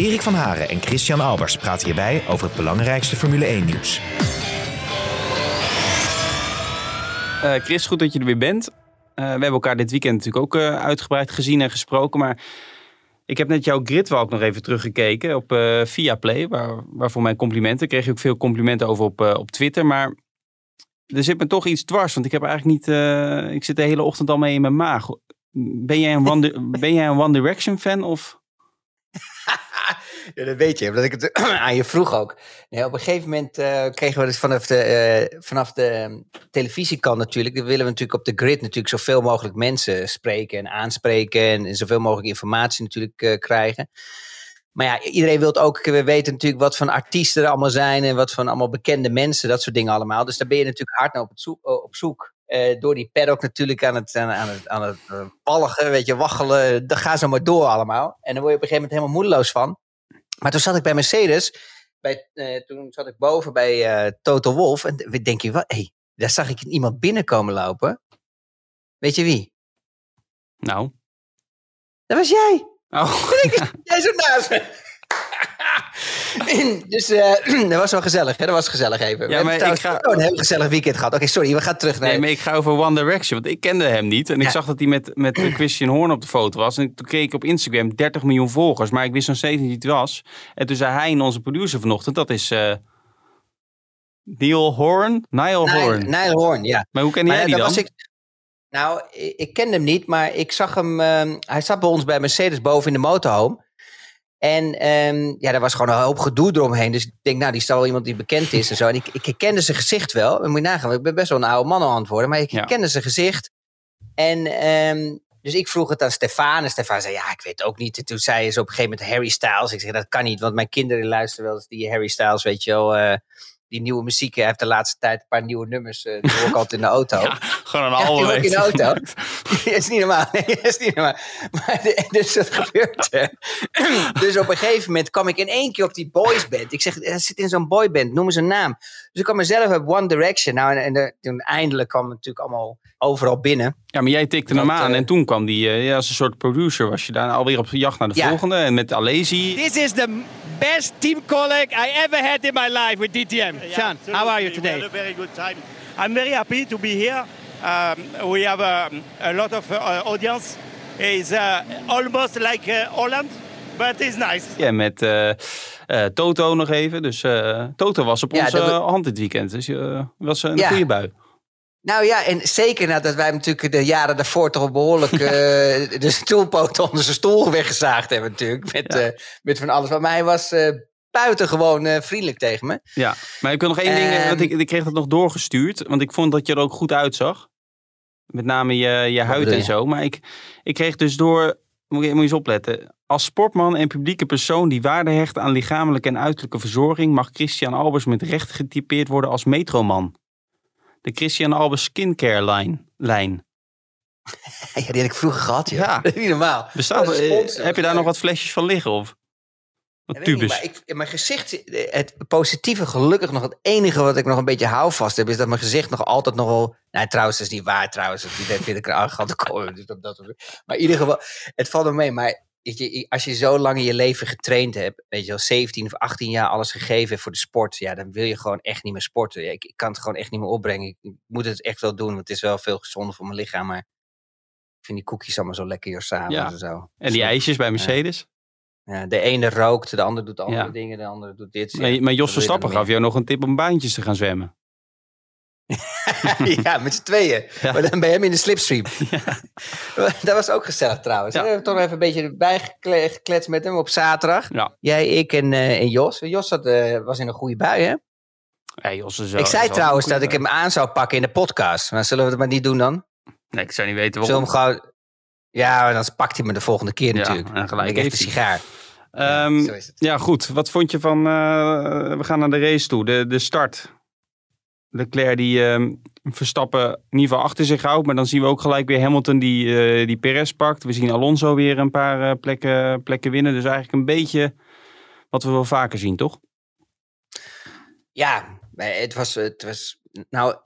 Erik van Haren en Christian Albers praten hierbij over het belangrijkste Formule 1-nieuws. Uh, Chris, goed dat je er weer bent. Uh, we hebben elkaar dit weekend natuurlijk ook uh, uitgebreid gezien en gesproken. Maar ik heb net jouw gridwalk nog even teruggekeken op uh, Viaplay. Waar, waarvoor mijn complimenten. Kreeg je ook veel complimenten over op, op Twitter. Maar er zit me toch iets dwars. Want ik heb eigenlijk niet... ik zit de hele ochtend al mee in mijn maag. Ben jij een One, ben jij een One Direction fan of... Ja, dat weet je, omdat ik het aan je vroeg ook. Nee, op een gegeven moment uh, kregen we dus vanaf de, uh, vanaf de ehm, televisiekant natuurlijk, dan willen we natuurlijk op de grid natuurlijk zoveel mogelijk mensen spreken en aanspreken en, zoveel mogelijk informatie natuurlijk uh, krijgen. Maar ja, iedereen wil ook, we weten natuurlijk wat van artiesten er allemaal zijn en wat van allemaal bekende mensen, dat soort dingen allemaal. Dus daar ben je natuurlijk hard naar op, zoek, op zoek. door die paddock natuurlijk aan het, aan, het, aan het palligen, weet je, waggelen. Dat gaat zo maar door allemaal. En dan word je op een gegeven moment helemaal moedeloos van. Maar toen zat ik bij Mercedes. Bij, uh, toen zat ik boven bij uh, Toto Wolf. En denk je, wat? Hey, daar zag ik iemand binnenkomen lopen. Weet je wie? Nou. Dat was jij. Oh. jij zo naast me. dus uh, dat was wel gezellig, hè? Dat was gezellig even. Ja, maar ik ga... een heel gezellig weekend gehad. Oké, okay, sorry, we gaan terug naar... Nee, maar ik ga over One Direction, want ik kende hem niet. En ja. ik zag dat hij met, met Christian Horn op de foto was. En toen keek ik op Instagram 30 miljoen volgers, maar ik wist nog steeds niet wie het was. En toen zei hij en onze producer vanochtend, dat is... Uh, Neil Horn? Niall Horn. Niall Horn, ja. Maar hoe ken jij die dan? Ik, nou, ik, ik kende hem niet, maar ik zag hem... Uh, hij zat bij ons bij Mercedes boven in de motorhome. En um, ja, er was gewoon een hoop gedoe eromheen. Dus ik denk, nou, die is wel iemand die bekend is en zo. En ik, ik herkende zijn gezicht wel. Dan moet je nagaan, ik ben best wel een oude man aan het worden. Maar ik herkende ja. zijn gezicht. En um, dus ik vroeg het aan Stefan. En Stefan zei, ja, ik weet ook niet. En toen zei ze op een gegeven moment Harry Styles. Ik zeg, dat kan niet, want mijn kinderen luisteren wel eens die Harry Styles, weet je wel... Uh, die nieuwe muziek. Hij heeft de laatste tijd een paar nieuwe nummers. Uh, die hoor ik altijd in de auto. Ja, gewoon een album. Ja, in de auto. dat is niet normaal. Nee, dat is niet normaal. Maar de, dus dat gebeurt. dus op een gegeven moment kwam ik in één keer op die boysband. Ik zeg, hij zit in zo'n boyband. Noem eens een naam. Dus ik kwam mezelf op One Direction. Nou, en, en de, toen eindelijk kwam het natuurlijk allemaal overal binnen. Ja, maar jij tikte hem aan. Uh, en toen kwam die, uh, ja, als een soort producer, was je daar alweer op jacht naar de ja. volgende. En met Alesi. This is the best team colleague I ever had in my life with DTM. Yeah, Sean, how are you today? We had a very good time. I'm very happy to be here. Um, we have a, a lot of uh, audience. It's uh, almost like uh, Holland, but it's nice. Ja, met uh, Toto nog even. Dus Toto was op ja, onze hand dit weekend. Dus je was een ja. goede bui. Nou ja, en zeker nadat wij natuurlijk de jaren daarvoor toch behoorlijk uh, de stoelpoten onder zijn stoel weggezaagd hebben natuurlijk. Met, ja. uh, met van alles. Maar hij was uh, buitengewoon vriendelijk tegen me. Ja, maar ik wil nog één ding, want ik, ik kreeg dat nog doorgestuurd. Want ik vond dat je er ook goed uitzag. Met name je, je huid en zo. Maar ik, ik kreeg dus door, moet je, moet je eens opletten. Als sportman en publieke persoon die waarde hecht aan lichamelijke en uiterlijke verzorging... mag Christian Albers met recht getypeerd worden als metroman de Christian Albers skincare line, lijn. Ja, die had ik vroeger gehad, joh. ja. niet normaal. Bestaat, sponsor, heb je daar nog wat flesjes van liggen? Of wat? Niet, maar ik, mijn gezicht, het positieve, gelukkig nog het enige wat ik nog een beetje hou vast heb, is dat mijn gezicht nog altijd nog wel. Nou, trouwens, dat is niet waar, trouwens. Dat vind ik er arrogant komen. Dus dat, dat, maar in ieder geval, het valt me mee. Maar je, als je zo lang in je leven getraind hebt, weet je wel, 17 of 18 jaar alles gegeven voor de sport, ja, dan wil je gewoon echt niet meer sporten. Ja, ik, ik, kan het gewoon echt niet meer opbrengen. Ik, moet het echt wel doen, want het is wel veel gezonder voor mijn lichaam, maar ik vind die koekjes allemaal zo lekker hier samen. Ja. En, zo. en die ijsjes bij Mercedes? Ja. de ene rookt, de ander doet andere ja. dingen, de andere doet dit. Maar, maar Jos Verstappen gaf jou nog een tip om baantjes te gaan zwemmen. ja, met z'n tweeën. Ja. Maar dan ben je hem in de slipstream. Ja. Dat was ook gezellig trouwens. Ja. We hebben toch even een beetje bijgekletst met hem op zaterdag. Jij, ik en, uh, en Jos. Jos had, uh, was in een goede bui, hè? Ja, Jos is ik zei trouwens dat ik hem aan zou pakken in de podcast. Maar zullen we het maar niet doen dan? Nee, ik zou niet weten waarom. Zullen we hem gewoon... Ja, dan pakt hij me de volgende keer natuurlijk. En gelijk ik echt een sigaar. Ehm, zo is het. ja, goed. Wat vond je van... eh, we gaan naar de race toe. De, de start. Leclerc die ehm, Verstappen in ieder geval achter zich houdt. Maar dan zien we ook gelijk weer Hamilton die, eh, die Perez pakt. We zien Alonso weer een paar eh, plekken, plekken winnen. Dus eigenlijk een beetje wat we wel vaker zien, toch? Ja, maar het was, het was. Nou,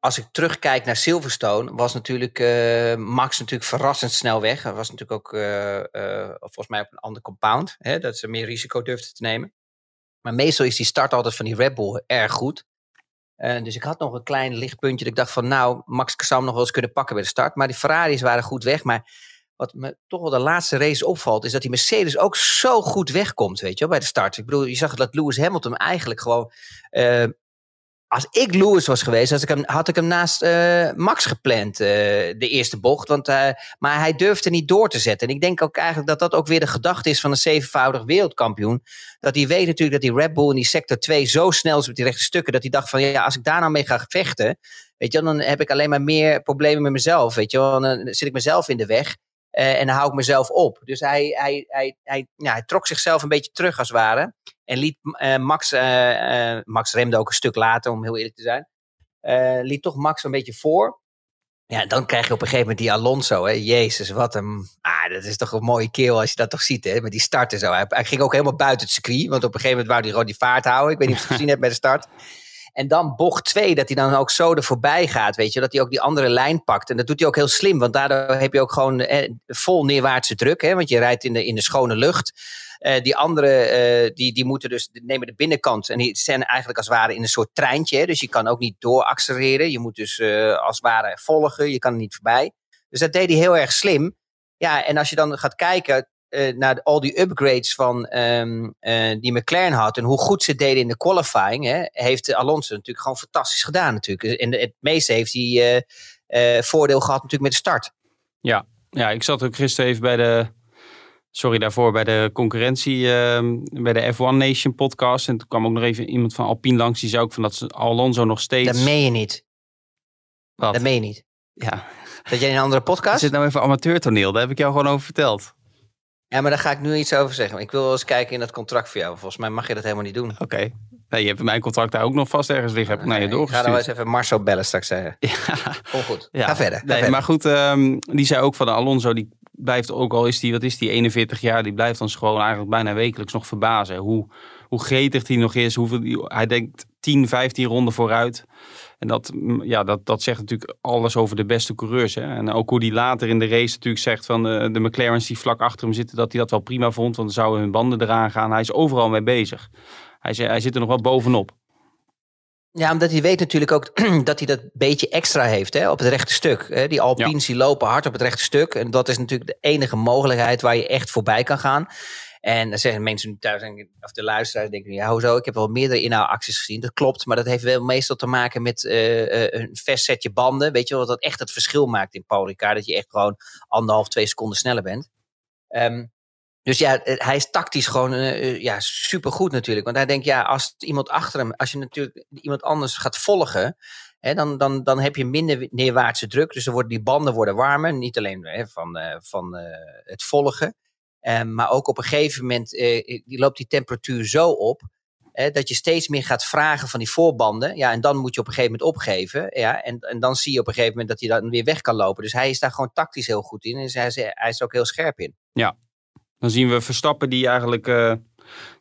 als ik terugkijk naar Silverstone, was natuurlijk eh, Max natuurlijk verrassend snel weg. Hij was natuurlijk ook eh, eh, volgens mij op een ander compound, hè, dat ze meer risico durfden te nemen. Maar meestal is die start altijd van die Red Bull erg goed. Dus ik had nog een klein lichtpuntje. Dat ik dacht van, nou, Max zou nog wel eens kunnen pakken bij de start. Maar die Ferraris waren goed weg. Maar wat me toch wel de laatste race opvalt, is dat die Mercedes ook zo goed wegkomt, weet je wel, bij de start. Ik bedoel, je zag dat Lewis Hamilton eigenlijk gewoon. Als ik Lewis was geweest, had ik hem, had ik hem naast eh, Max gepland, eh, de eerste bocht. Want, eh, maar hij durfde niet door te zetten. En ik denk ook eigenlijk dat dat ook weer de gedachte is van een zevenvoudig wereldkampioen. Dat hij weet natuurlijk dat die Red Bull in die sector 2 zo snel is met die rechte stukken. Dat hij dacht van ja, als ik daar nou mee ga vechten, weet je, dan heb ik alleen maar meer problemen met mezelf. Weet je, dan zit ik mezelf in de weg. Eh, en dan hou ik mezelf op. Dus hij, hij, hij, hij, hij trok zichzelf een beetje terug als het ware. En liet eh, Max, eh, Max remde ook een stuk later, om heel eerlijk te zijn. liet toch Max een beetje voor. Ja, dan krijg je op een gegeven moment die Alonso. Hè? Jezus, wat een. Ah, dat is toch een mooie keel als je dat toch ziet, hè? Met die start en zo. Hij, hij ging ook helemaal buiten het circuit. Want op een gegeven moment wou hij gewoon die vaart houden. Ik weet niet of je het gezien hebt bij de start. En dan bocht 2, dat hij dan ook zo er voorbij gaat, weet je. Dat hij ook die andere lijn pakt. En dat doet hij ook heel slim. Want daardoor heb je ook gewoon eh, vol neerwaartse druk. Hè? Want je rijdt in de, in de schone lucht. Eh, die anderen, eh, die, die moeten dus nemen de binnenkant. En die zijn eigenlijk als het ware in een soort treintje. Hè? Dus je kan ook niet dooraccelereren. Je moet dus als het ware volgen. Je kan er niet voorbij. Dus dat deed hij heel erg slim. Ja, en als je dan gaat kijken eh, naar al die upgrades van ehm, eh, die McLaren had. En hoe goed ze deden in de qualifying. Hè, heeft Alonso natuurlijk gewoon fantastisch gedaan natuurlijk. En de- het meeste heeft hij eh, voordeel gehad natuurlijk met de start. Ja, ik zat ook gisteren even bij de... Sorry daarvoor, bij de concurrentie, ehm, bij de F1 Nation podcast. En toen kwam ook nog even iemand van Alpine langs. Die zei ook van dat ze Alonso nog steeds... Dat meen je niet. Wat? Dat meen je niet. Ja, Dat jij in een andere is podcast? dit nou even amateurtoneel? Daar heb ik jou gewoon over verteld. Ja, maar daar ga ik nu iets over zeggen. Ik wil wel eens kijken in dat contract voor jou. Volgens mij mag je dat helemaal niet doen. Oké. Nee, je hebt mijn contract daar ook nog vast ergens liggen. Heb ik naar je ik ga dan wel doorgestuurd. eens even Marcel bellen straks zeggen. Ja. Kom goed. Ja. Ga verder. Ga Nee, verder. maar goed, ehm, die zei ook van de Alonso, die blijft ook al is die, wat is die, 41 jaar, die blijft ons gewoon eigenlijk bijna wekelijks nog verbazen. Hoe, hoe gretig hij nog is, hoeveel, die- hij denkt 10, 15 ronden vooruit. En dat, mm, ja, dat, dat zegt natuurlijk alles over de beste coureurs. Hè? En ook hoe die later in de race natuurlijk zegt van de, de McLaren's die vlak achter hem zitten, dat hij dat wel prima vond, want dan zouden hun banden eraan gaan. Hij is overal mee bezig. Hij, hij zit er nog wel bovenop. Ja, omdat hij weet natuurlijk ook dat hij dat beetje extra heeft hè, op het rechte stuk. Hè. Die Alpines die lopen hard op het rechte stuk. En dat is natuurlijk de enige mogelijkheid waar je echt voorbij kan gaan. En dan zeggen mensen thuis, of de luisteraars denken, ja, hoezo? Ik heb wel meerdere inhaalacties gezien. Dat klopt, maar dat heeft wel meestal te maken met eh, eh, een vers setje banden. Weet je wel, wat dat echt het verschil maakt in Paul. Dat je echt gewoon anderhalf, twee seconden sneller bent. Ehm, dus ja, eh, hij is tactisch gewoon uh, ja, supergoed natuurlijk. Want hij denkt, ja, als iemand achter hem, als je natuurlijk iemand anders gaat volgen, hè, dan, dan, dan heb je minder neerwaartse druk. Dus dan worden die banden worden warmer. Niet alleen hè, van, van het volgen. Um, maar ook op een gegeven moment uh, die loopt die temperatuur zo op. Dat je steeds meer gaat vragen van die voorbanden. Ja, en dan moet je op een gegeven moment opgeven. Ja, en, en dan zie je op een gegeven moment dat hij dan weer weg kan lopen. Dus hij is daar gewoon tactisch heel goed in. En hij is, hij is er ook heel scherp in. Ja, dan zien we Verstappen die eigenlijk, uh,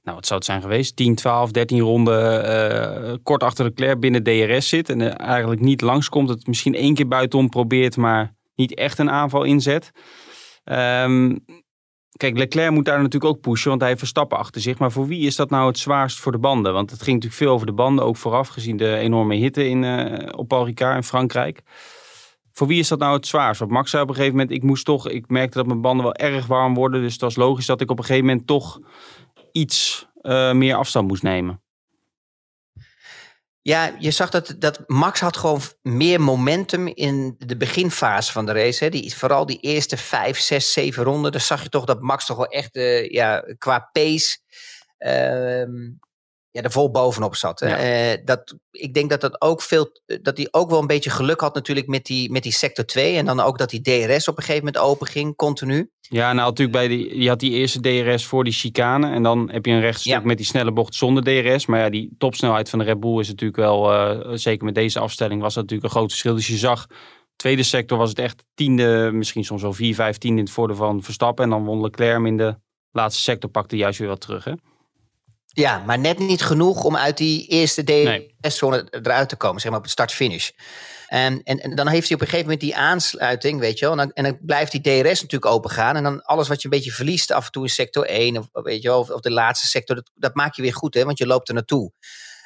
nou wat zou het zijn geweest, 10, 12, 13 ronden kort achter Leclerc binnen DRS zit. En eigenlijk niet langskomt. Het misschien één keer buitenom probeert, maar niet echt een aanval inzet. Um, kijk, Leclerc moet daar natuurlijk ook pushen, want hij heeft Verstappen achter zich. Maar voor wie is dat nou het zwaarst voor de banden? Want het ging natuurlijk veel over de banden, ook vooraf gezien de enorme hitte in, uh, op Paul Ricard in Frankrijk. Voor wie is dat nou het zwaarst? Want Max zei op een gegeven moment, ik moest toch, ik merkte dat mijn banden wel erg warm worden. Dus het was logisch dat ik op een gegeven moment toch iets uh, meer afstand moest nemen. Ja, je zag dat, dat Max had gewoon meer momentum in de beginfase van de race. Hè. Die, vooral die eerste vijf, zes, zeven ronden. Daar zag je toch dat Max toch wel echt uh, ja, qua pace... Uh, ja, er vol bovenop zat. Ja. Eh, dat, ik denk dat, dat, ook veel, dat hij ook wel een beetje geluk had natuurlijk met die, met die sector 2. En dan ook dat die DRS op een gegeven moment open ging, continu. Ja, nou natuurlijk bij die, je had die eerste DRS voor die chicane. En dan heb je een rechtstuk Ja. met die snelle bocht zonder DRS. Maar ja, die topsnelheid van de Red Bull is natuurlijk wel, eh, zeker met deze afstelling, was dat natuurlijk een groot verschil. Dus je zag, tweede sector was het echt tiende, misschien soms wel vier, vijf tiende in het voordeel van Verstappen. En dan won Leclerc in de laatste sector, pakte juist weer wat terug. Hè? Ja, maar net niet genoeg om uit die eerste Nee. DRS-zone eruit te komen, zeg maar op het start-finish. En, en, en dan heeft hij op een gegeven moment die aansluiting, weet je wel. En dan, en dan blijft die DRS natuurlijk open gaan. En dan alles wat je een beetje verliest af en toe in sector 1, of, weet je wel, of, of de laatste sector, dat, dat maak je weer goed, hè, want je loopt er naartoe.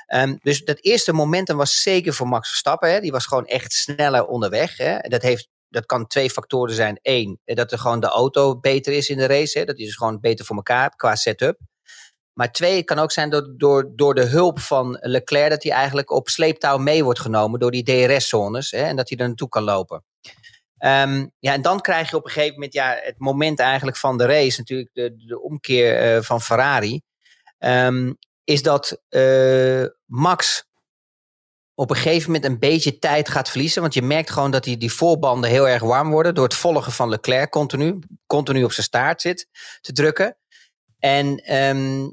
Ehm, dus dat eerste momentum was zeker voor Max Verstappen. Hè. Die was gewoon echt sneller onderweg. Hè. Dat, heeft, dat kan twee factoren zijn. Eén, eh, dat er gewoon de auto beter is in de race. Hè. Dat hij dus gewoon beter voor elkaar qua setup. Maar twee, het kan ook zijn door, door, door de hulp van Leclerc... dat hij eigenlijk op sleeptouw mee wordt genomen door die DRS-zones. En dat hij er naartoe kan lopen. Ehm, ja, en dan krijg je op een gegeven moment ja, het moment eigenlijk van de race... natuurlijk de, de omkeer eh, van Ferrari... Ehm, is dat eh, Max op een gegeven moment een beetje tijd gaat verliezen. Want je merkt gewoon dat die, die voorbanden heel erg warm worden... door het volgen van Leclerc continu. Continu op zijn staart zit te drukken. En ehm,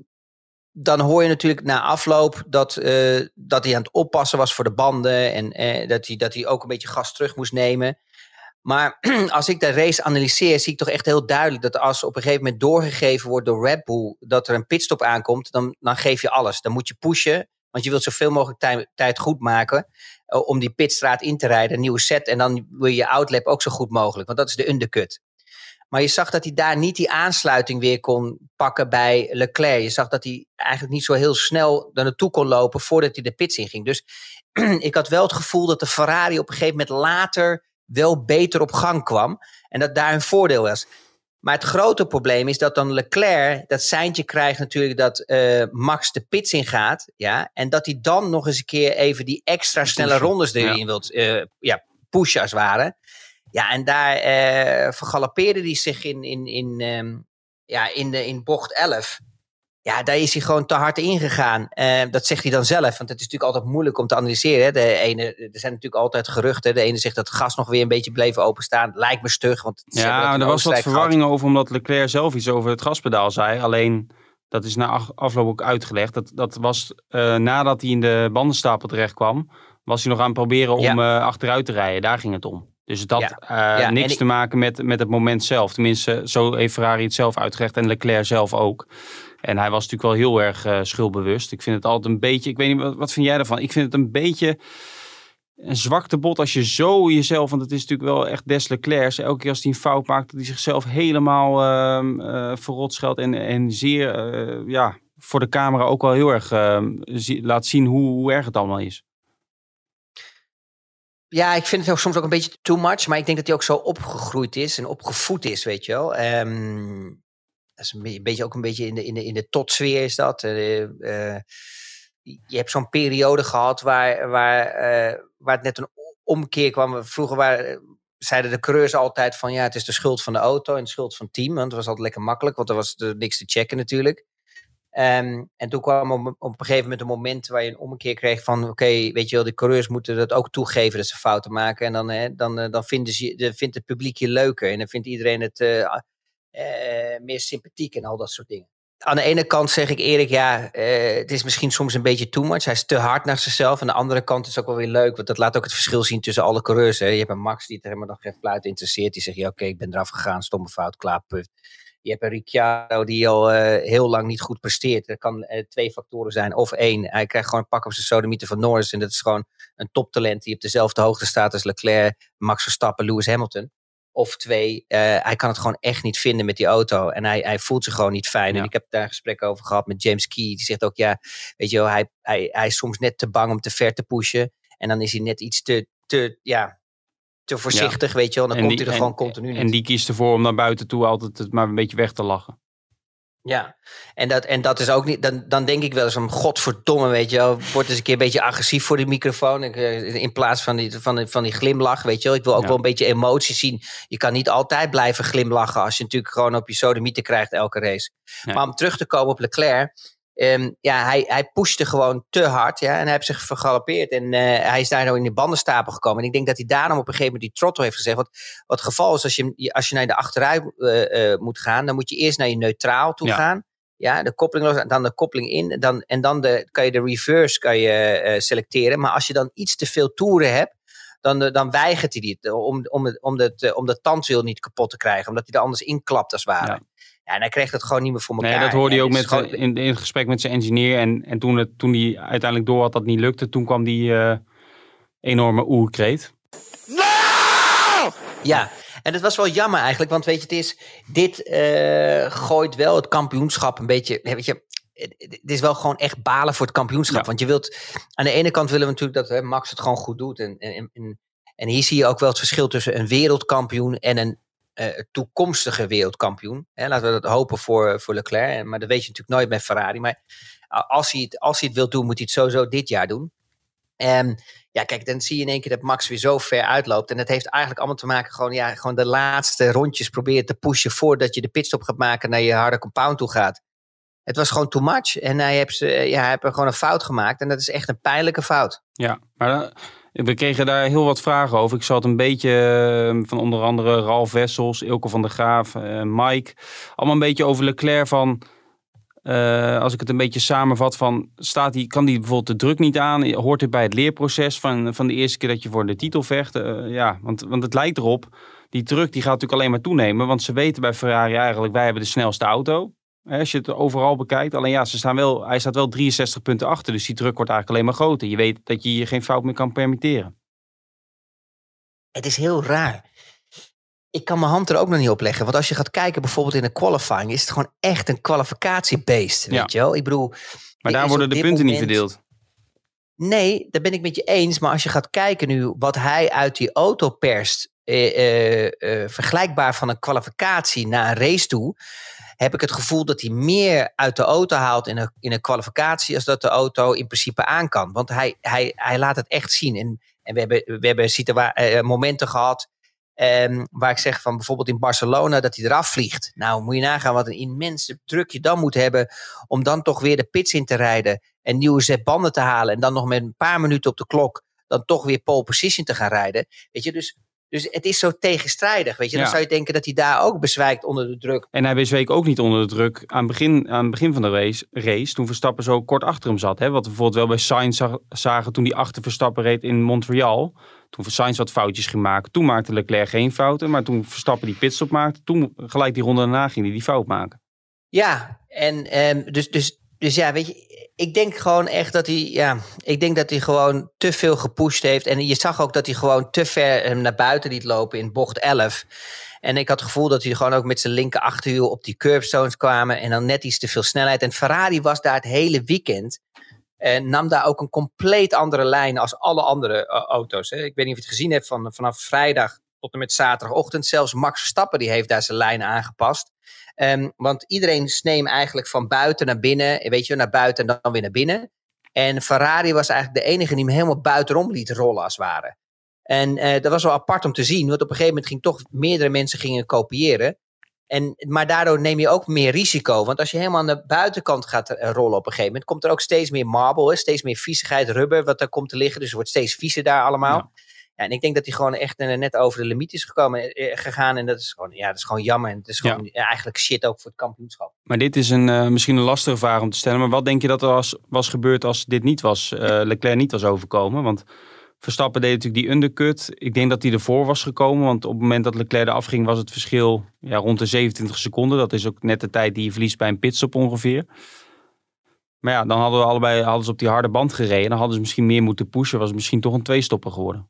dan hoor je natuurlijk na afloop dat, eh, dat hij aan het oppassen was voor de banden. En eh, dat, hij, dat hij ook een beetje gas terug moest nemen. Maar als ik de race analyseer, zie ik toch echt heel duidelijk dat als op een gegeven moment doorgegeven wordt door Red Bull dat er een pitstop aankomt, dan, dan geef je alles. Dan moet je pushen, want je wilt zoveel mogelijk tij- tijd goed maken eh, om die pitstraat in te rijden, een nieuwe set. En dan wil je je outlap ook zo goed mogelijk, want dat is de undercut. Maar je zag dat hij daar niet die aansluiting weer kon pakken bij Leclerc. Je zag dat hij eigenlijk niet zo heel snel naar naartoe kon lopen voordat hij de pits in ging. Dus ik had wel het gevoel dat de Ferrari op een gegeven moment later wel beter op gang kwam. En dat daar een voordeel was. Maar het grote probleem is dat dan Leclerc dat seintje krijgt natuurlijk dat eh, Max de pits in gaat. Ja, en dat hij dan nog eens een keer even die extra snelle Pushen, rondes erin ja. wilt eh, ja, pushen als het ware. Ja, en daar eh vergalopeerde hij zich in, in, in, ehm, ja, in, de, in bocht 11. Ja, daar is hij gewoon te hard ingegaan. Eh, dat zegt hij dan zelf, want het is natuurlijk altijd moeilijk om te analyseren. Hè. De ene, er zijn natuurlijk altijd geruchten. De ene zegt dat het gas nog weer een beetje bleef openstaan. Lijkt me stug, want Ja, er was wat verwarring over omdat Leclerc zelf iets over het gaspedaal zei. Alleen, dat is na af- afloop ook uitgelegd. Dat, dat was eh, nadat hij in de bandenstapel terecht kwam, was hij nog aan het proberen om Ja. eh, achteruit te rijden. Daar ging het om. Dus dat Ja. eh, Ja, niks ik- te maken met, met het moment zelf. Tenminste, zo heeft Ferrari het zelf uitgelegd en Leclerc zelf ook. En hij was natuurlijk wel heel erg eh, schuldbewust. Ik vind het altijd een beetje, ik weet niet, wat, wat vind jij ervan? Ik vind het een beetje een zwaktebod als je zo jezelf, want het is natuurlijk wel echt Des Leclercs. Elke keer als hij een fout maakt, dat hij zichzelf helemaal eh, verrot scheldt en, en zeer, ja, voor de camera ook wel heel erg ehm, laat zien hoe, hoe erg het allemaal is. Ja, ik vind het soms ook een beetje too much. Maar ik denk dat hij ook zo opgegroeid is en opgevoed is, weet je wel. Ehm, dat is een beetje, ook een beetje in de, in de, in de totsfeer is dat. Eh, eh, je hebt zo'n periode gehad waar, waar, eh, waar het net een omkeer kwam. Vroeger waren, zeiden de coureurs altijd van ja, het is de schuld van de auto en de schuld van het team. Want het was altijd lekker makkelijk, want er was er niks te checken natuurlijk. Ehm, en toen kwam op, op een gegeven moment een moment waar je een omkeer kreeg van oké, weet je wel, de coureurs moeten dat ook toegeven dat ze fouten maken. En dan, hè, dan, eh, dan vinden ze, vindt het publiek je leuker en dan vindt iedereen het eh, eh, meer sympathiek en al dat soort dingen. Aan de ene kant zeg ik Erik, ja, het is misschien soms een beetje too much. Hij is te hard naar zichzelf. Aan de andere kant is het ook wel weer leuk, want dat laat ook het verschil zien tussen alle coureurs. Hè. Je hebt een Max die het helemaal nog geen fluit interesseert. Die zegt, ja oké, ik ben eraf gegaan, stomme fout, klaar, puff. Je hebt een Ricciardo die al eh, heel lang niet goed presteert. Er kan eh, twee factoren zijn. Of één, hij krijgt gewoon een pak op zijn sodemieter van Norris. En dat is gewoon een toptalent die op dezelfde hoogte staat als Leclerc, Max Verstappen, Lewis Hamilton. Of twee, eh, hij kan het gewoon echt niet vinden met die auto. En hij, hij voelt zich gewoon niet fijn. Ja. En ik heb daar een gesprek over gehad met James Key. Die zegt ook, ja, weet je wel, hij, hij, hij is soms net te bang om te ver te pushen. En dan is hij net iets te, te, ja, te voorzichtig, weet je wel. Dan En komt die- hij er en- gewoon continu niet. En die kiest ervoor om naar buiten toe altijd het maar een beetje weg te lachen. Ja, en dat, en dat is ook niet. Dan, dan denk ik wel eens van godverdomme, weet je wel. Word eens een keer een beetje agressief voor die microfoon. Eh, In plaats van die, van, die, van die glimlach, weet je wel. Ik wil ook Ja. wel een beetje emotie zien. Je kan niet altijd blijven glimlachen als je natuurlijk gewoon op je sodemieter krijgt elke race. Maar om terug te komen op Leclerc. Ehm, ja, hij, hij pushte gewoon te hard. Ja, en hij heeft zich vergalopeerd. En uh, hij is daar nou in de bandenstapel gekomen. En ik denk dat hij daarom op een gegeven moment die throttle heeft gezegd. Want wat het geval is, als je, als je naar de achteruit uh, moet gaan, dan moet je eerst naar je neutraal toe gaan. Ja, de koppeling los, dan de koppeling in. Dan, en dan de, kan je de reverse kan je, selecteren. Maar als je dan iets te veel toeren hebt, dan, dan weigert hij die om, om, om, het, om de tandwiel niet kapot te krijgen. Omdat hij er anders inklapt als het ware. Ja. Ja, en hij kreeg het gewoon niet meer voor elkaar. Nee, dat hoorde hij ook met, in, in gesprek met zijn engineer. En, en toen, het, toen hij uiteindelijk door had dat het niet lukte, toen kwam die uh, enorme oerkreet. No! Ja, en het was wel jammer eigenlijk, want weet je, het is, dit uh, gooit wel het kampioenschap een beetje, weet je, het is wel gewoon echt balen voor het kampioenschap. Want je wilt, aan de ene kant willen we natuurlijk dat hè, Max het gewoon goed doet. En, en, en, en hier zie je ook wel het verschil tussen een wereldkampioen en een uh, toekomstige wereldkampioen. Hè, laten we dat hopen voor, voor Leclerc. Maar dat weet je natuurlijk nooit met Ferrari. Maar als hij het, als hij het wil doen, moet hij het sowieso dit jaar doen. En ja, kijk, dan zie je in één keer dat Max weer zo ver uitloopt. En dat heeft eigenlijk allemaal te maken gewoon, ja, gewoon de laatste rondjes proberen te pushen voordat je de pitstop gaat maken naar je harde compound toe gaat. Het was gewoon too much. En hij heeft, ja, hij heeft gewoon een fout gemaakt. En dat is echt een pijnlijke fout. Ja, maar we kregen daar heel wat vragen over. Ik zat een beetje ehm, van onder andere Ralf Wessels, Ilke van der Graaf, uh, Mike. Allemaal een beetje over Leclerc van... Uh, als ik het een beetje samenvat van, staat die, kan die bijvoorbeeld de druk niet aan? Hoort het bij het leerproces van, van de eerste keer dat je voor de titel vecht? Ja, want, want het lijkt erop, die druk die gaat natuurlijk alleen maar toenemen. Want ze weten bij Ferrari eigenlijk, wij hebben de snelste auto. Als je het overal bekijkt. Alleen ja, ze staan wel, hij staat wel 63 punten achter. Dus die druk wordt eigenlijk alleen maar groter. Je weet dat je hier geen fout meer kan permitteren. Het is heel raar. Ik kan mijn hand er ook nog niet op leggen. Want als je gaat kijken bijvoorbeeld in een qualifying... is het gewoon echt een kwalificatiebeest. Weet je wel? Ik bedoel... Maar daar worden de punten niet verdeeld. Nee, daar ben ik met je eens. Maar als je gaat kijken nu wat hij uit die auto perst... Eh, eh, eh, vergelijkbaar van een kwalificatie naar een race toe heb ik het gevoel dat hij meer uit de auto haalt in een, in een kwalificatie als dat de auto in principe aan kan. Want hij, hij, hij laat het echt zien. En, en we hebben, we hebben uh, momenten gehad um, waar ik zeg van bijvoorbeeld in Barcelona dat hij eraf vliegt. Nou, moet je nagaan wat een immense druk je dan moet hebben om dan toch weer de pits in te rijden en nieuwe zetbanden te halen en dan nog met een paar minuten op de klok dan toch weer pole position te gaan rijden. Weet je, dus dus het is zo tegenstrijdig, weet je. Dan zou je denken dat hij daar ook bezwijkt onder de druk. En hij bezweek ook niet onder de druk aan het begin, aan het begin van de race, race, toen Verstappen zo kort achter hem zat. Hè? Wat we bijvoorbeeld wel bij Sainz zagen toen hij achter Verstappen reed in Montreal. Toen Sainz wat foutjes ging maken. Toen maakte Leclerc geen fouten. Maar toen Verstappen die pitstop maakte, toen gelijk die ronde daarna ging hij die fout maken. Ja, en um, dus, dus, dus ja, weet je, ik denk gewoon echt dat hij, ja, ik denk dat hij gewoon te veel gepusht heeft. En je zag ook dat hij gewoon te ver naar buiten liet lopen in bocht 11. En ik had het gevoel dat hij gewoon ook met zijn linker achterwiel op die curbstones kwamen. En dan net iets te veel snelheid. En Ferrari was daar het hele weekend. En nam daar ook een compleet andere lijn als alle andere uh, auto's. Hè. Ik weet niet of je het gezien hebt van, vanaf vrijdag tot en met zaterdagochtend. Zelfs Max Verstappen die heeft daar zijn lijn aangepast. Um, want iedereen sneem eigenlijk van buiten naar binnen. Weet je, naar buiten en dan weer naar binnen. En Ferrari was eigenlijk de enige die hem helemaal buitenom liet rollen als het ware. En uh, dat was wel apart om te zien, want op een gegeven moment ging toch meerdere mensen gingen kopiëren. En, maar daardoor neem je ook meer risico. Want als je helemaal aan de buitenkant gaat eh, rollen op een gegeven moment, komt er ook steeds meer marble, steeds meer viezigheid, rubber wat daar komt te liggen. Dus het wordt steeds viezer daar allemaal. Ja, en ik denk dat hij gewoon echt net over de limiet is gekomen, eh, gegaan. En dat is gewoon, ja, dat is gewoon jammer. En het is gewoon eigenlijk shit ook voor het kampioenschap. Maar dit is een, uh, misschien een lastige vraag om te stellen. Maar wat denk je dat er was, was gebeurd als dit niet was, uh, Leclerc niet was overkomen? Want Verstappen deed natuurlijk die undercut. Ik denk dat hij ervoor was gekomen. Want op het moment dat Leclerc eraf ging, was het verschil ja, rond de 27 seconden. Dat is ook net de tijd die je verliest bij een pitstop ongeveer. Maar ja, dan hadden we allebei hadden ze op die harde band gereden. Dan hadden ze misschien meer moeten pushen. Was het misschien toch een tweestopper geworden.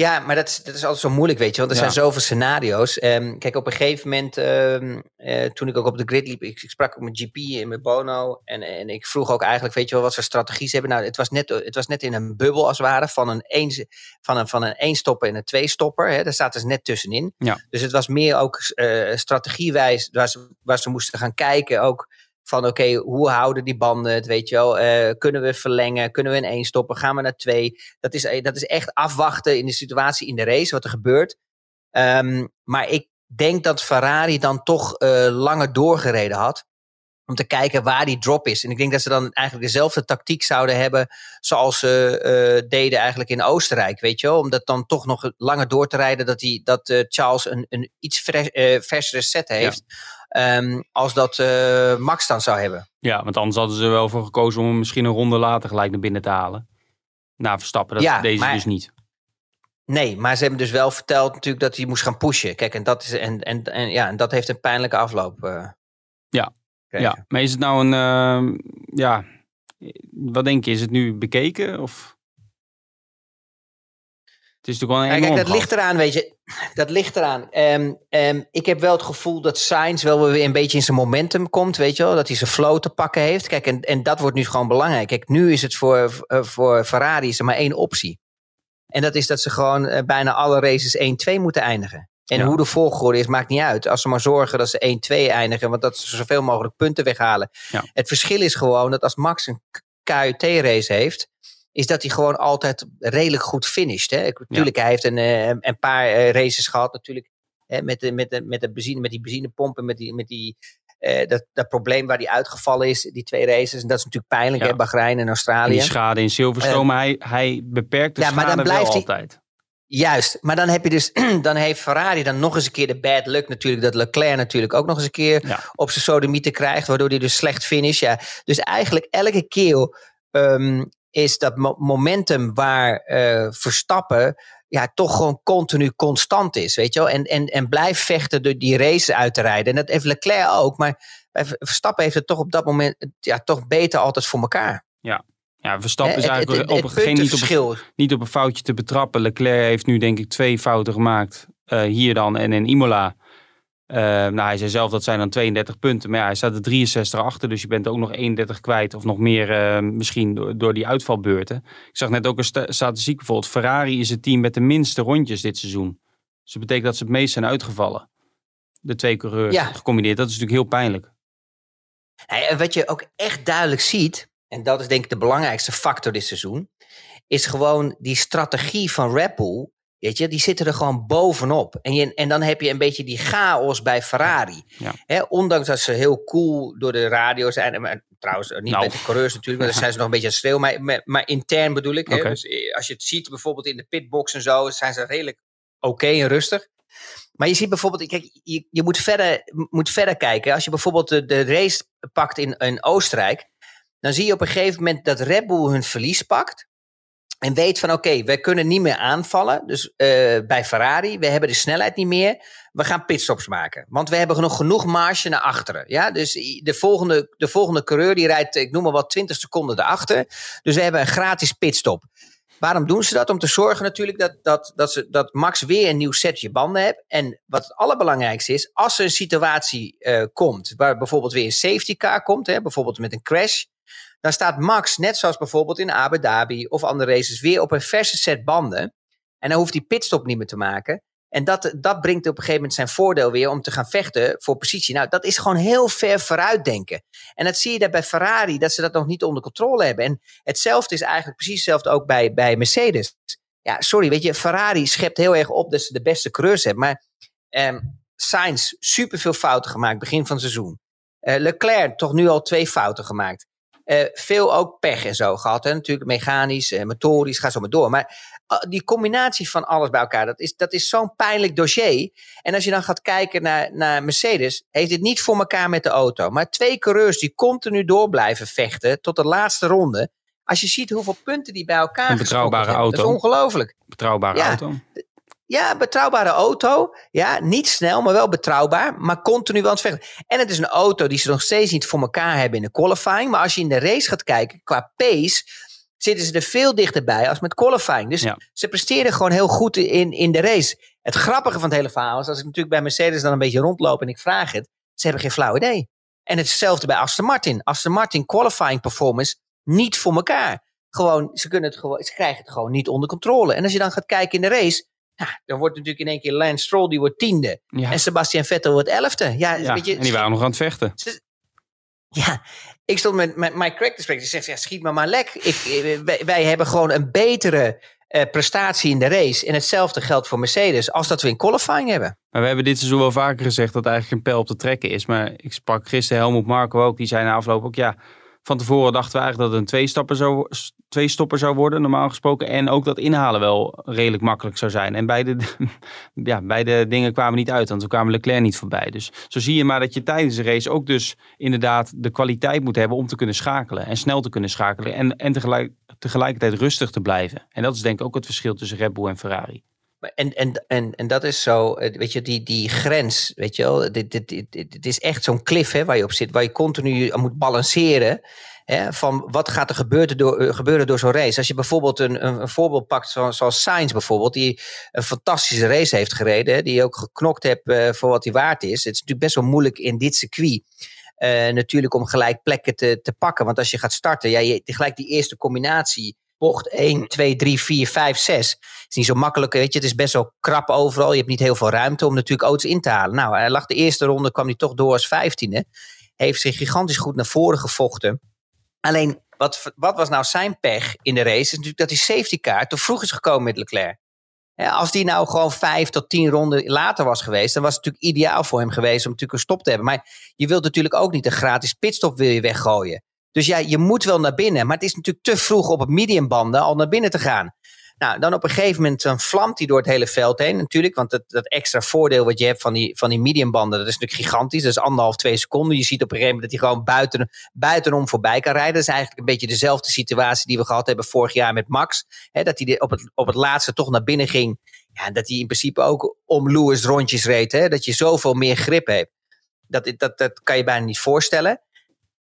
Ja, maar dat is, dat is altijd zo moeilijk, weet je. Want er zijn zoveel scenario's. Um, kijk, op een gegeven moment, um, uh, toen ik ook op de grid liep, ik, ik, sprak ook met GP en met Bono. En, en ik vroeg ook eigenlijk, weet je wel, wat ze strategie ze hebben. Nou, het was net, het was net in een bubbel als het ware, van een, een, van een, van een eenstopper en een tweestopper. Hè. Daar zaten ze net tussenin. Ja. Dus het was meer ook uh, strategiewijs, waar ze, waar ze moesten gaan kijken ook van oké, hoe houden die banden het, weet je wel? Uh, kunnen we verlengen? Kunnen we in één stoppen? Gaan we naar twee? Dat is, dat is echt afwachten in de situatie in de race, wat er gebeurt. Um, maar ik denk dat Ferrari dan toch uh, langer doorgereden had. Om te kijken waar die drop is. En ik denk dat ze dan eigenlijk dezelfde tactiek zouden hebben. zoals ze eh, deden eigenlijk in Oostenrijk. Weet je wel? Om dat dan toch nog langer door te rijden. Dat, die, dat eh, Charles een, een iets eh, versere set heeft. Ehm, als dat eh, Max dan zou hebben. Ja, want anders hadden ze er wel voor gekozen om hem misschien een ronde later gelijk naar binnen te halen. Na Verstappen, dat Ja, deze maar- dus niet. Nee, maar ze hebben dus wel verteld natuurlijk dat hij moest gaan pushen. Kijk, en dat, is, en, en, en, ja, en dat heeft een pijnlijke afloop. eh, Ja. Ja, maar is het nou een, ehm, ja, wat denk je, is het nu bekeken of? Het is natuurlijk wel een Ja, kijk, dat ligt eraan, weet je. Dat ligt eraan. Ehm, ehm, ik heb wel het gevoel dat Sainz wel weer een beetje in zijn momentum komt, weet je wel. Dat hij zijn flow te pakken heeft. Kijk, en, en dat wordt nu gewoon belangrijk. Kijk, nu is het voor, eh, voor Ferrari is er maar één optie. En dat is dat ze gewoon eh, bijna alle races 1-2 moeten eindigen. En Ja. hoe de volgorde is, maakt niet uit. Als ze maar zorgen dat ze 1-2 eindigen, want dat ze zoveel mogelijk punten weghalen. Ja. Het verschil is gewoon dat als Max een KUT-race heeft, is dat hij gewoon altijd redelijk goed finisht. Hè? Natuurlijk, hij heeft een, eh, een paar eh, races gehad natuurlijk. Hè, met, de, met, de, met, de benzine, met die benzinepompen, met die, met die, eh, dat, dat probleem waar hij uitgevallen is, die twee races. En dat is natuurlijk pijnlijk, Ja. hè? Bahrein en En Australië. die schade in Silverstone, maar hij, hij beperkt de Ja, maar dan wel blijft hij- altijd. Juist, maar dan heb je dus, dan heeft Ferrari dan nog eens een keer de bad luck natuurlijk, dat Leclerc natuurlijk ook nog eens een keer Ja. op zijn sodomieten krijgt, waardoor hij dus slecht finish. Ja. Dus eigenlijk elke keer ehm, is dat mo- momentum waar eh, Verstappen ja, toch gewoon continu constant is, weet je wel. En, en, en blijft vechten door die race uit te rijden. En dat heeft Leclerc ook, maar Verstappen heeft het toch op dat moment ja, toch beter altijd voor elkaar. Ja, Verstappen Hè, is het- eigenlijk het- op, niet op een foutje te betrappen. Leclerc heeft nu denk ik twee fouten gemaakt. eh, hier dan en in Imola. Eh, nou, hij zei zelf dat zijn dan 32 punten. Maar ja, hij staat er 63 achter. Dus je bent ook nog 31 kwijt. Of nog meer eh, misschien door, door die uitvalbeurten. Ik zag net ook een sta- statistiek bijvoorbeeld. Ferrari is het team met de minste rondjes dit seizoen. Dus dat betekent dat ze het meest zijn uitgevallen. De twee coureurs Ja. gecombineerd. Dat is natuurlijk heel pijnlijk. En wat je ook echt duidelijk ziet, en dat is denk ik de belangrijkste factor dit seizoen, is gewoon die strategie van Red Bull. Weet je, die zitten er gewoon bovenop. En, je, en dan heb je een beetje die chaos bij Ferrari. Ja. Ondanks dat ze heel cool door de radio zijn. Maar, trouwens, niet Nou. met de coureurs natuurlijk, maar dan zijn ze nog een beetje aan het schreeuwen. Maar, maar, maar intern bedoel ik. Oké. dus eh, als je het ziet bijvoorbeeld in de pitbox en zo, zijn ze redelijk oké en rustig. Maar je ziet bijvoorbeeld, kijk, je, je moet, verder, moet verder kijken. Als je bijvoorbeeld de, de race pakt in, in Oostenrijk, dan zie je op een gegeven moment dat Red Bull hun verlies pakt. En weet van oké, wij kunnen niet meer aanvallen. Dus eh, bij Ferrari, we hebben de snelheid niet meer. We gaan pitstops maken. Want we hebben nog genoeg marge naar achteren. Ja? Dus de volgende, de volgende coureur die rijdt, ik noem maar wat, 20 seconden erachter. Dus we hebben een gratis pitstop. Waarom doen ze dat? Om te zorgen natuurlijk dat, dat, dat, ze, dat Max weer een nieuw setje banden heeft. En wat het allerbelangrijkste is, als er een situatie eh, komt, waar bijvoorbeeld weer een safety car komt, hè, bijvoorbeeld met een crash, dan staat Max, net zoals bijvoorbeeld in Abu Dhabi of andere races, weer op een verse set banden. En dan hoeft hij pitstop niet meer te maken. En dat, dat brengt op een gegeven moment zijn voordeel weer om te gaan vechten voor positie. Nou, dat is gewoon heel ver vooruitdenken. En dat zie je daar bij Ferrari, dat ze dat nog niet onder controle hebben. En hetzelfde is eigenlijk precies hetzelfde ook bij, bij Mercedes. Ja, sorry, weet je, Ferrari schept heel erg op dat ze de beste coureurs hebben. Maar ehm Sainz, superveel fouten gemaakt begin van het seizoen. Eh, Leclerc, toch nu al twee fouten gemaakt. Eh, veel ook pech en zo gehad. Hè? Natuurlijk mechanisch, eh, motorisch, ga zo maar door. Maar uh, die combinatie van alles bij elkaar, dat is, dat is zo'n pijnlijk dossier. En als je dan gaat kijken naar, naar Mercedes, heeft het niet voor elkaar met de auto. Maar twee coureurs die continu door blijven vechten tot de laatste ronde. Als je ziet hoeveel punten die bij elkaar Een betrouwbare hebben, auto. Dat is ongelooflijk. Betrouwbare Ja. auto. Ja, betrouwbare auto. Ja, niet snel, maar wel betrouwbaar. Maar continu wel aan het vechten. En het is een auto die ze nog steeds niet voor elkaar hebben in de qualifying. Maar als je in de race gaat kijken, qua pace, zitten ze er veel dichterbij als met qualifying. Dus Ja. ze presteren gewoon heel goed in, in de race. Het grappige van het hele verhaal is, als ik natuurlijk bij Mercedes dan een beetje rondloop en ik vraag het, ze hebben geen flauw idee. En hetzelfde bij Aston Martin. Aston Martin qualifying performance niet voor elkaar. Gewoon, ze, kunnen het gewoon, ze krijgen het gewoon niet onder controle. En als je dan gaat kijken in de race, ja, dan wordt natuurlijk in één keer Lance Stroll, die wordt tiende. Ja. En Sebastian Vettel wordt elfde. Ja, Ja, weet je, en die waren nog aan het vechten. ja, ik stond met, met Mike Craig te spreken. Die zegt, ja, schiet me maar lek. Ik, eh, wij, wij hebben gewoon een betere eh, prestatie in de race. En hetzelfde geldt voor Mercedes als dat we in qualifying hebben. Maar we hebben dit seizoen wel vaker gezegd dat eigenlijk een pijl op te trekken is. Maar ik sprak gisteren Helmoet Marco ook. Die zei na afloop ook ja van tevoren dachten we eigenlijk dat het een twee-stopper zou, twee stopper zou worden, normaal gesproken. En ook dat inhalen wel redelijk makkelijk zou zijn. En beide, ja, beide dingen kwamen niet uit, want toen kwamen Leclerc niet voorbij. Dus zo zie je maar dat je tijdens de race ook dus inderdaad de kwaliteit moet hebben om te kunnen schakelen. En snel te kunnen schakelen. En, en tegelijk, tegelijkertijd rustig te blijven. En dat is denk ik ook het verschil tussen Red Bull en Ferrari. En, en, en, en dat is zo, eh, weet je, die, die grens, weet je wel, dit, dit, dit, dit is echt zo'n cliff hè, waar je op zit, waar je continu moet balanceren. Hè, van wat gaat er gebeuren door, eh, gebeuren door zo'n race? Als je bijvoorbeeld een, een, voorbeeld pakt, zoals, zoals Sainz bijvoorbeeld, die een fantastische race heeft gereden, die ook geknokt heeft uh, voor wat hij waard is. Het is natuurlijk best wel moeilijk in dit circuit. Natuurlijk om gelijk plekken te, te pakken. Want als je gaat starten, ja, je, gelijk die eerste combinatie bocht 1, 2, 3, 4, 5, 6. is niet zo makkelijk, weet je. Het is best wel krap overal. Je hebt niet heel veel ruimte om natuurlijk auto's in te halen. Nou, hij lag de eerste ronde, kwam hij toch door als vijftiende. Heeft zich gigantisch goed naar voren gevochten. Alleen, wat, wat was nou zijn pech in de race? Is natuurlijk dat die safety car te vroeg is gekomen met Leclerc. als die nou gewoon vijf tot tien ronden later was geweest, dan was het natuurlijk ideaal voor hem geweest om natuurlijk een stop te hebben. Maar je wilt natuurlijk ook niet een gratis pitstop wil je weggooien. Dus ja, je moet wel naar binnen. Maar het is natuurlijk te vroeg op het mediumbanden al naar binnen te gaan. Nou, dan op een gegeven moment dan vlamt hij door het hele veld heen natuurlijk. Want dat, dat extra voordeel wat je hebt van die, van die mediumbanden, dat is natuurlijk gigantisch. Dat is anderhalf, twee seconden. Je ziet op een gegeven moment dat hij gewoon buiten, buitenom voorbij kan rijden. Dat is eigenlijk een beetje dezelfde situatie die we gehad hebben vorig jaar met Max. Dat hij op het, op het laatste toch naar binnen ging. Ja, dat hij in principe ook om Lewis rondjes reed. Dat je zoveel meer grip hebt. Dat, dat, dat kan je bijna niet voorstellen.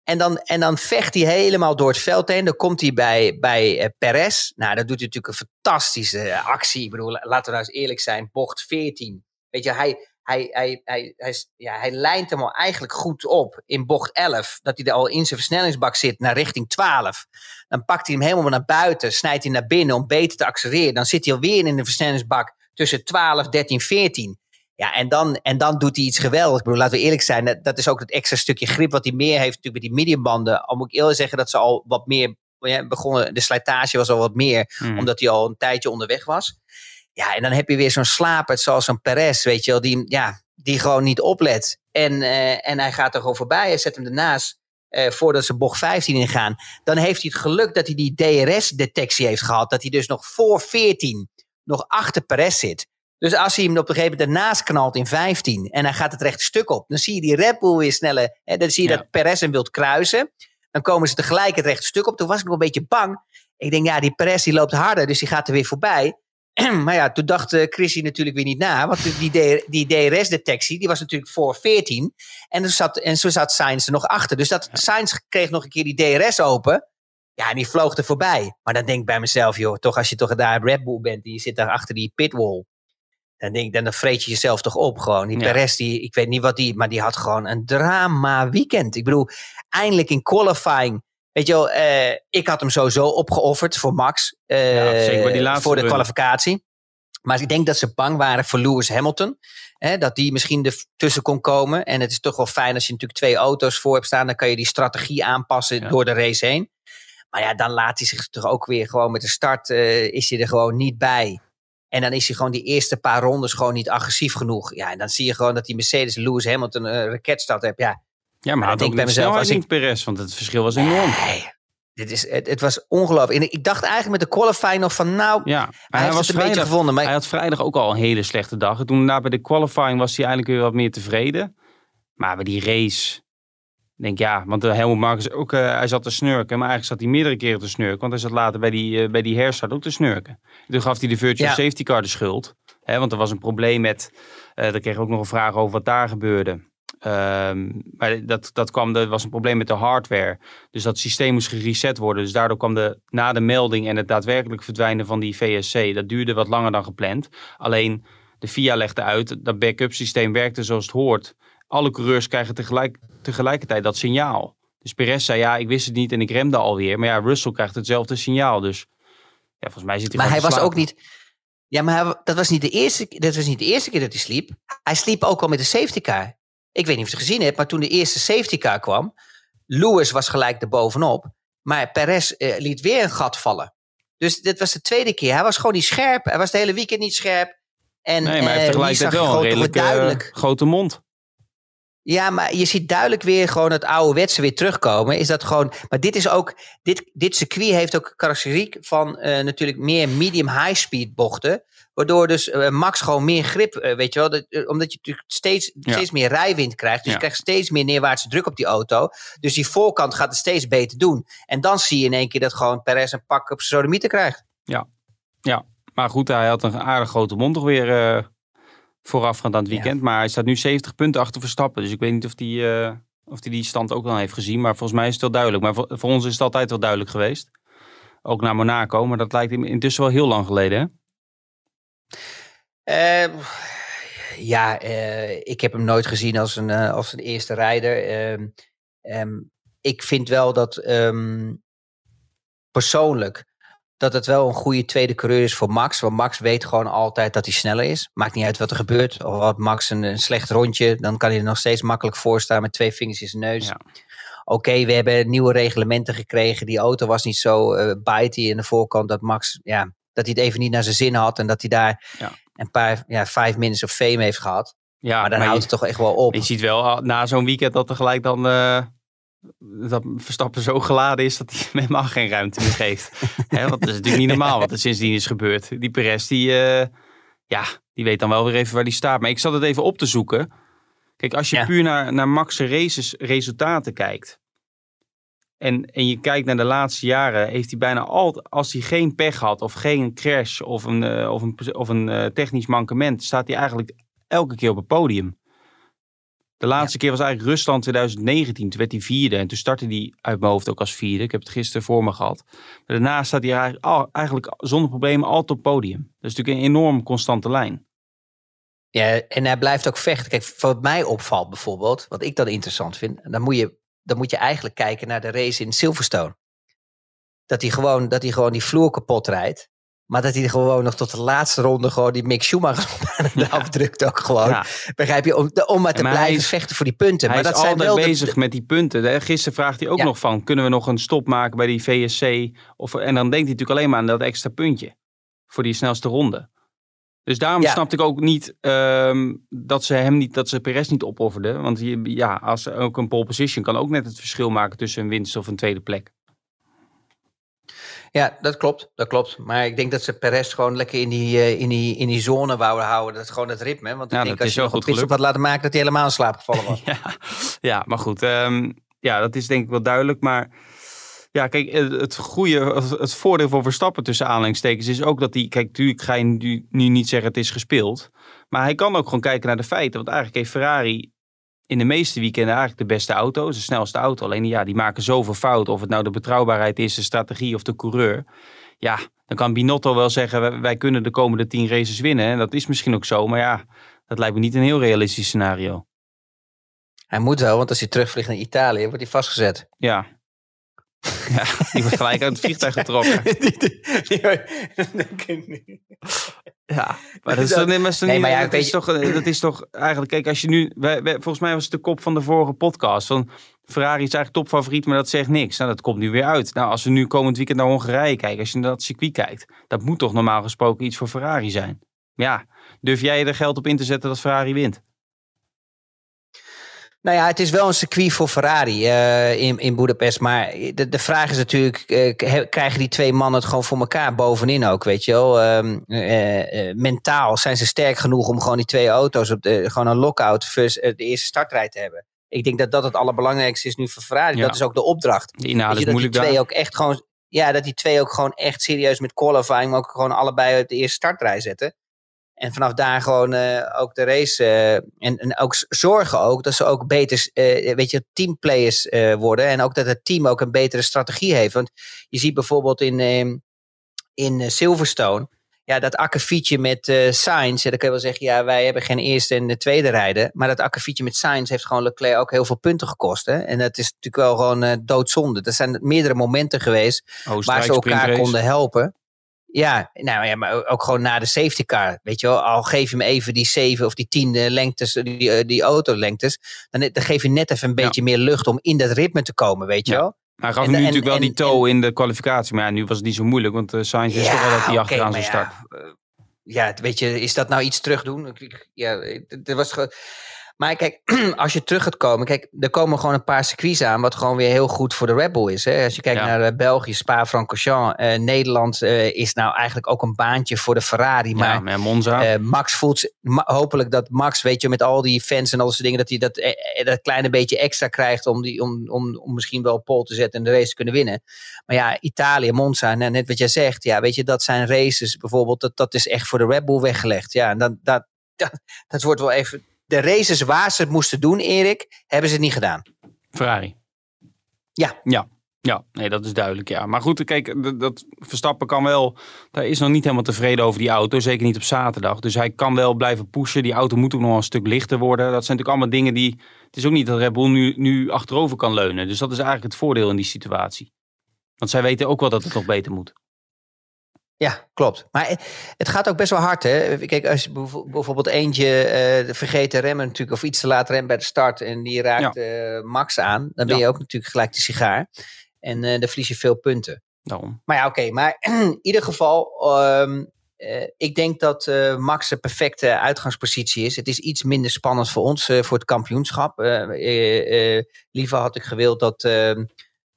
En dan, en dan vecht hij helemaal door het veld heen. Dan komt hij bij, bij uh, Perez. Nou, dat doet hij natuurlijk een fantastische eh, actie. Ik bedoel, laten we nou eens eerlijk zijn. Bocht 14. Weet je, hij, hij, hij, hij, hij, ja, hij lijnt hem al eigenlijk goed op in bocht 11. Dat hij er al in zijn versnellingsbak zit naar richting 12. Dan pakt hij hem helemaal naar buiten. Snijdt hij naar binnen om beter te accelereren. Dan zit hij alweer in de versnellingsbak tussen 12, 13, 14. Ja, en dan, en dan doet hij iets geweldigs. Ik bedoel, laten we eerlijk zijn, dat, is ook het extra stukje grip wat hij meer heeft natuurlijk met die mediumbanden. Al moet ik eerlijk zeggen dat ze al wat meer ja, begonnen, de slijtage was al wat meer, hmm. omdat hij al een tijdje onderweg was. Ja, en dan heb je weer zo'n slaper zoals een Perez, weet je wel, die, ja, die gewoon niet oplet. En, uh, en hij gaat er gewoon voorbij, hij zet hem ernaast. Uh, voordat ze bocht 15 ingaan. Dan heeft hij het geluk dat hij die DRS-detectie heeft gehad. Dat hij dus nog voor 14 nog achter Perez zit. Dus als hij hem op een gegeven moment ernaast knalt in 15 en hij gaat het rechte stuk op, dan zie je die Red Bull weer sneller. Hè, dan zie je dat Perez hem wilt kruisen. Dan komen ze tegelijk het rechte stuk op. Toen was ik nog een beetje bang. Ik denk, ja, die Perez die loopt harder, dus die gaat er weer voorbij. maar ja, toen dacht uh, Chrissy natuurlijk weer niet na. Want die, die DRS-detectie, die was natuurlijk voor 14. En, er zat, en zo zat Sainz er nog achter. Dus dat, Sainz kreeg nog een keer die DRS open. Ja, en die vloog er voorbij. Maar dan denk ik bij mezelf, joh, toch als je toch daar Red Bull bent, die zit daar achter die pitwall. Dan denk ik, dan vreet je jezelf toch op gewoon. Die ja. Perez, die, ik weet niet wat die, maar die had gewoon een drama weekend. Ik bedoel, eindelijk in qualifying. Weet je wel, uh, ik had hem sowieso opgeofferd voor Max. Uh, ja, die voor de kwalificatie. Maar ik denk dat ze bang waren voor Lewis Hamilton. Hè, dat die misschien er tussen kon komen. En het is toch wel fijn als je natuurlijk twee auto's voor hebt staan. Dan kan je die strategie aanpassen ja. door de race heen. Maar ja, dan laat hij zich toch ook weer gewoon met de start. Uh, is hij er gewoon niet bij. En dan is hij gewoon die eerste paar rondes gewoon niet agressief genoeg. Ja, en dan zie je gewoon dat die Mercedes Lewis Hamilton een uh, raketstart heeft. Ja, ja maar had ook bij mezelf als ik Perez, want het verschil was enorm. Nee, dit is, het, het was ongelooflijk. En ik dacht eigenlijk met de qualifying nog van nou, ja, hij, hij was het een beetje gevonden. Maar hij had vrijdag ook al een hele slechte dag. Toen na bij de qualifying was hij eigenlijk weer wat meer tevreden. Maar bij die race, denk ja, want uh, Helmut Marcus ook, uh, hij zat te snurken. Maar eigenlijk zat hij meerdere keren te snurken. Want hij zat later bij die, uh, bij die herstart ook te snurken. Toen gaf hij de virtual safety car de schuld. Hè, want er was een probleem met, uh, daar kreeg ik ook nog een vraag over wat daar gebeurde. Um, maar dat, dat kwam, er was een probleem met de hardware. Dus dat systeem moest gereset worden. Dus daardoor kwam de, na de melding en het daadwerkelijk verdwijnen van die VSC, dat duurde wat langer dan gepland. Alleen de FIA legde uit, dat backup systeem werkte zoals het hoort alle coureurs krijgen tegelijk, tegelijkertijd dat signaal. Dus Perez zei, ja, ik wist het niet en ik remde alweer. Maar ja, Russell krijgt hetzelfde signaal. Dus ja, volgens mij zit hij Maar hij was ook niet... Ja, maar hij, dat, was niet de eerste, dat was niet de eerste keer dat hij sliep. Hij sliep ook al met de safety car. Ik weet niet of je het gezien hebt, maar toen de eerste safety car kwam... Lewis was gelijk erbovenop. Maar Perez eh, liet weer een gat vallen. Dus dit was de tweede keer. Hij was gewoon niet scherp. Hij was de hele weekend niet scherp. En, Nee, maar hij eh, heeft hier tegelijkertijd wel een redelijk eh, duidelijk. grote mond. Ja, maar je ziet duidelijk weer gewoon het ouderwetse weer terugkomen. Is dat gewoon. Maar dit is ook. Dit, dit circuit heeft ook karakteriek van eh, natuurlijk meer medium-high speed bochten. Waardoor dus eh, Max gewoon meer grip, eh, weet je wel. Dat, omdat je natuurlijk steeds, Ja. steeds meer rijwind krijgt. Dus Ja. je krijgt steeds meer neerwaartse druk op die auto. Dus die voorkant gaat het steeds beter doen. En dan zie je in één keer dat gewoon Perez een pak op zijn sodemieter krijgt. Maar goed, hij had een aardig grote mond toch weer voorafgaand aan het weekend. Maar hij staat nu 70 punten achter Verstappen. Dus ik weet niet of hij eh, of die, die stand ook wel heeft gezien. Maar volgens mij is het wel duidelijk. Maar voor, voor ons is het altijd wel duidelijk geweest. Ook naar Monaco. Maar dat lijkt in- intussen wel heel lang geleden. Hè? Eh, ja, eh, ik heb hem nooit gezien als een, eh, als een eerste rijder. Ehm, ehm, ik vind wel dat ehm, persoonlijk dat het wel een goede tweede coureur is voor Max. Want Max weet gewoon altijd dat hij sneller is. Maakt niet uit wat er gebeurt. Of had Max een, een slecht rondje, dan kan hij er nog steeds makkelijk voor staan met twee vingers in zijn neus. Ja. Oké, we hebben nieuwe reglementen gekregen. Die auto was niet zo eh bitey in de voorkant dat Max, ja, dat hij het even niet naar zijn zin had. En dat hij daar Ja. een paar, ja, vijf minutes of fame heeft gehad. Ja, maar dan houdt het toch echt wel op. Je ziet wel ah, na zo'n weekend dat er gelijk dan eh, dat Verstappen zo geladen is dat hij hem helemaal geen ruimte meer geeft. Hè, want dat is natuurlijk niet normaal wat er sindsdien is gebeurd. Die Perez, die, eh, ja, die weet dan wel weer even waar die staat. Maar ik zat het even op te zoeken. Kijk, als je Ja. puur naar, naar Max' races resultaten kijkt. En, en je kijkt naar de laatste jaren, heeft hij bijna altijd, als hij geen pech had of geen crash of een, eh, of een, of een eh, technisch mankement, staat hij eigenlijk elke keer op het podium. De laatste keer was eigenlijk Rusland 2019. Toen werd hij vierde. En toen startte hij uit mijn hoofd ook als vierde. Ik heb het gisteren voor me gehad. Maar daarna staat hij eigenlijk, eigenlijk zonder problemen altijd op podium. Dat is natuurlijk een enorm constante lijn. Ja, en hij blijft ook vechten. Kijk, wat mij opvalt bijvoorbeeld, wat ik dan interessant vind, dan moet je, dan moet je eigenlijk kijken naar de race in Silverstone. Dat hij gewoon, dat hij gewoon die vloer kapot rijdt. Maar dat hij gewoon nog tot de laatste ronde gewoon die Mick Schumacher aan de afdrukt ook gewoon. Ja. Begrijp je? Om, om maar te Maar blijven is- vechten voor die punten. Hij maar is dat zijn altijd wel de- bezig met die punten. Gisteren vraagt hij ook Ja. nog van, kunnen we nog een stop maken bij die VSC? Of, en dan denkt hij natuurlijk alleen maar aan dat extra puntje. Voor die snelste ronde. Dus daarom Ja. snapte ik ook niet ehm, dat ze hem niet, dat ze Perez niet opofferden. Want je- ja, als ook een pole position kan ook net het verschil maken tussen een winst of een tweede plek. Ja, dat klopt. Dat klopt. Maar ik denk dat ze Perez gewoon lekker in die, eh, in die, in die zone wouden houden. Dat is gewoon het ritme. Want ik Ja, denk dat als je nog een pitstop gelukt. had laten maken, dat hij helemaal in slaap gevallen was. Ja, ja maar goed. ehm, ja, dat is denk ik wel duidelijk. Maar ja, kijk, het goede, het voordeel van Verstappen tussen aanhalingstekens is ook dat hij, kijk, natuurlijk ga je nu, nu niet zeggen het is gespeeld. Maar hij kan ook gewoon kijken naar de feiten. Want eigenlijk heeft Ferrari in de meeste weekenden eigenlijk de beste auto, de snelste auto. Alleen ja, die maken zoveel fouten. Of het nou de betrouwbaarheid is, de strategie of de coureur. Ja, dan kan Binotto wel zeggen, wij, wij kunnen de komende tien races winnen. En dat is misschien ook zo. Maar ja, dat lijkt me niet een heel realistisch scenario. Hij moet wel, want als hij terugvliegt naar Italië, wordt hij vastgezet. Ja. ja, die wordt gelijk uit het vliegtuig getrokken. Ja, maar dat is toch, nee, maar, is toch Nee, niet- maar ja, dat, is toch, eh, dat is toch eigenlijk, kijk, als je nu, wij, wij- volgens mij was het de kop van de vorige podcast, van Ferrari is eigenlijk topfavoriet, maar dat zegt niks. Nou, dat komt nu weer uit. Nou, als we nu komend weekend naar Hongarije kijken, als je naar dat circuit kijkt, dat moet toch normaal gesproken iets voor Ferrari zijn. Ja, durf jij er geld op in te zetten dat Ferrari wint? Nou ja, het is wel een circuit voor Ferrari eh, in, in Budapest. Maar de, de vraag is natuurlijk, eh, krijgen die twee mannen het gewoon voor elkaar bovenin ook, weet je wel? Ehm, eh, mentaal zijn ze sterk genoeg om gewoon die twee auto's op de, gewoon een lockout eh, de eerste startrij te hebben. Ik denk dat dat het allerbelangrijkste is nu voor Ferrari. Ja. Dat is ook de opdracht. De inhoud is dat die twee daar. ook echt gewoon, ja, dat die twee ook gewoon echt serieus met qualifying ook gewoon allebei op de eerste startrij zetten. En vanaf daar gewoon eh, ook de race. eh, en, en ook zorgen ook dat ze ook beter, eh, weet je, teamplayers worden. En ook dat het team ook een betere strategie heeft. Want je ziet bijvoorbeeld in, in Silverstone. Ja, dat akkefietje met Sainz. Ja, dan kun je wel zeggen, ja, wij hebben geen eerste en de tweede rijden. Maar dat akkefietje met Sainz heeft gewoon Leclerc ook heel veel punten gekost. Hè? En dat is natuurlijk wel gewoon doodzonde. Er zijn meerdere momenten geweest waar ze elkaar konden helpen. Ja, nou ja, maar ook gewoon na de safety car. Weet je wel, al geef je hem even die zeven of die tiende lengtes, die, eh, die autolengtes. Dan, dan geef je net even een Ja. beetje meer lucht om in dat ritme te komen, weet je Ja. wel. hij gaf En- nu en- natuurlijk wel en- die toe in de kwalificatie. Maar ja, nu was het niet zo moeilijk. Want uh, Sainz is toch wel dat hij achteraan zou starten. Ja, eh, ja, weet je, is dat nou iets terugdoen? Ja, er was ge- maar kijk, als je terug gaat komen, kijk, er komen gewoon een paar circuits aan, wat gewoon weer heel goed voor de Red Bull is. Hè? Als je kijkt Ja. naar eh, België, Spa-Francorchamps, eh, Nederland eh, is nou eigenlijk ook een baantje voor de Ferrari. Maar ja, maar Monza. Max voelt, ma- hopelijk dat Max, weet je, met al die fans en al dat soort dingen, dat hij dat, dat kleine beetje extra krijgt om, die, om, om, om misschien wel pole te zetten en de race te kunnen winnen. Maar ja, Italië, Monza, nou, net wat jij zegt, ja, weet je, dat zijn races bijvoorbeeld, dat, dat is echt voor de Red Bull weggelegd. Ja, en dat, dat, dat, dat wordt wel even. De races waar ze het moesten doen, Erik, hebben ze het niet gedaan. Ferrari. Ja. Ja. Ja, nee, dat is duidelijk, ja. Maar goed, kijk, dat, dat Verstappen kan wel... Daar is nog niet helemaal tevreden over die auto. Zeker niet op zaterdag. Dus hij kan wel blijven pushen. Die auto moet ook nog een stuk lichter worden. Dat zijn natuurlijk allemaal dingen die... Het is ook niet dat Red Bull nu, nu achterover kan leunen. Dus dat is eigenlijk het voordeel in die situatie. Want zij weten ook wel dat het nog beter moet. Ja, klopt. Maar eh, het gaat ook best wel hard, hè? Kijk, als je bijvo- bijvoorbeeld eentje eh, vergeet te remmen natuurlijk, of iets te laat remt bij de start en die raakt eh, Max aan, dan ben Ja. je ook natuurlijk gelijk de sigaar. En eh, dan verlies je veel punten. Daarom. Maar ja, oké. maar in ieder geval, ehm, eh, ik denk dat Max de perfecte uitgangspositie is. Het is iets minder spannend voor ons, voor het kampioenschap. Liever had ik gewild dat,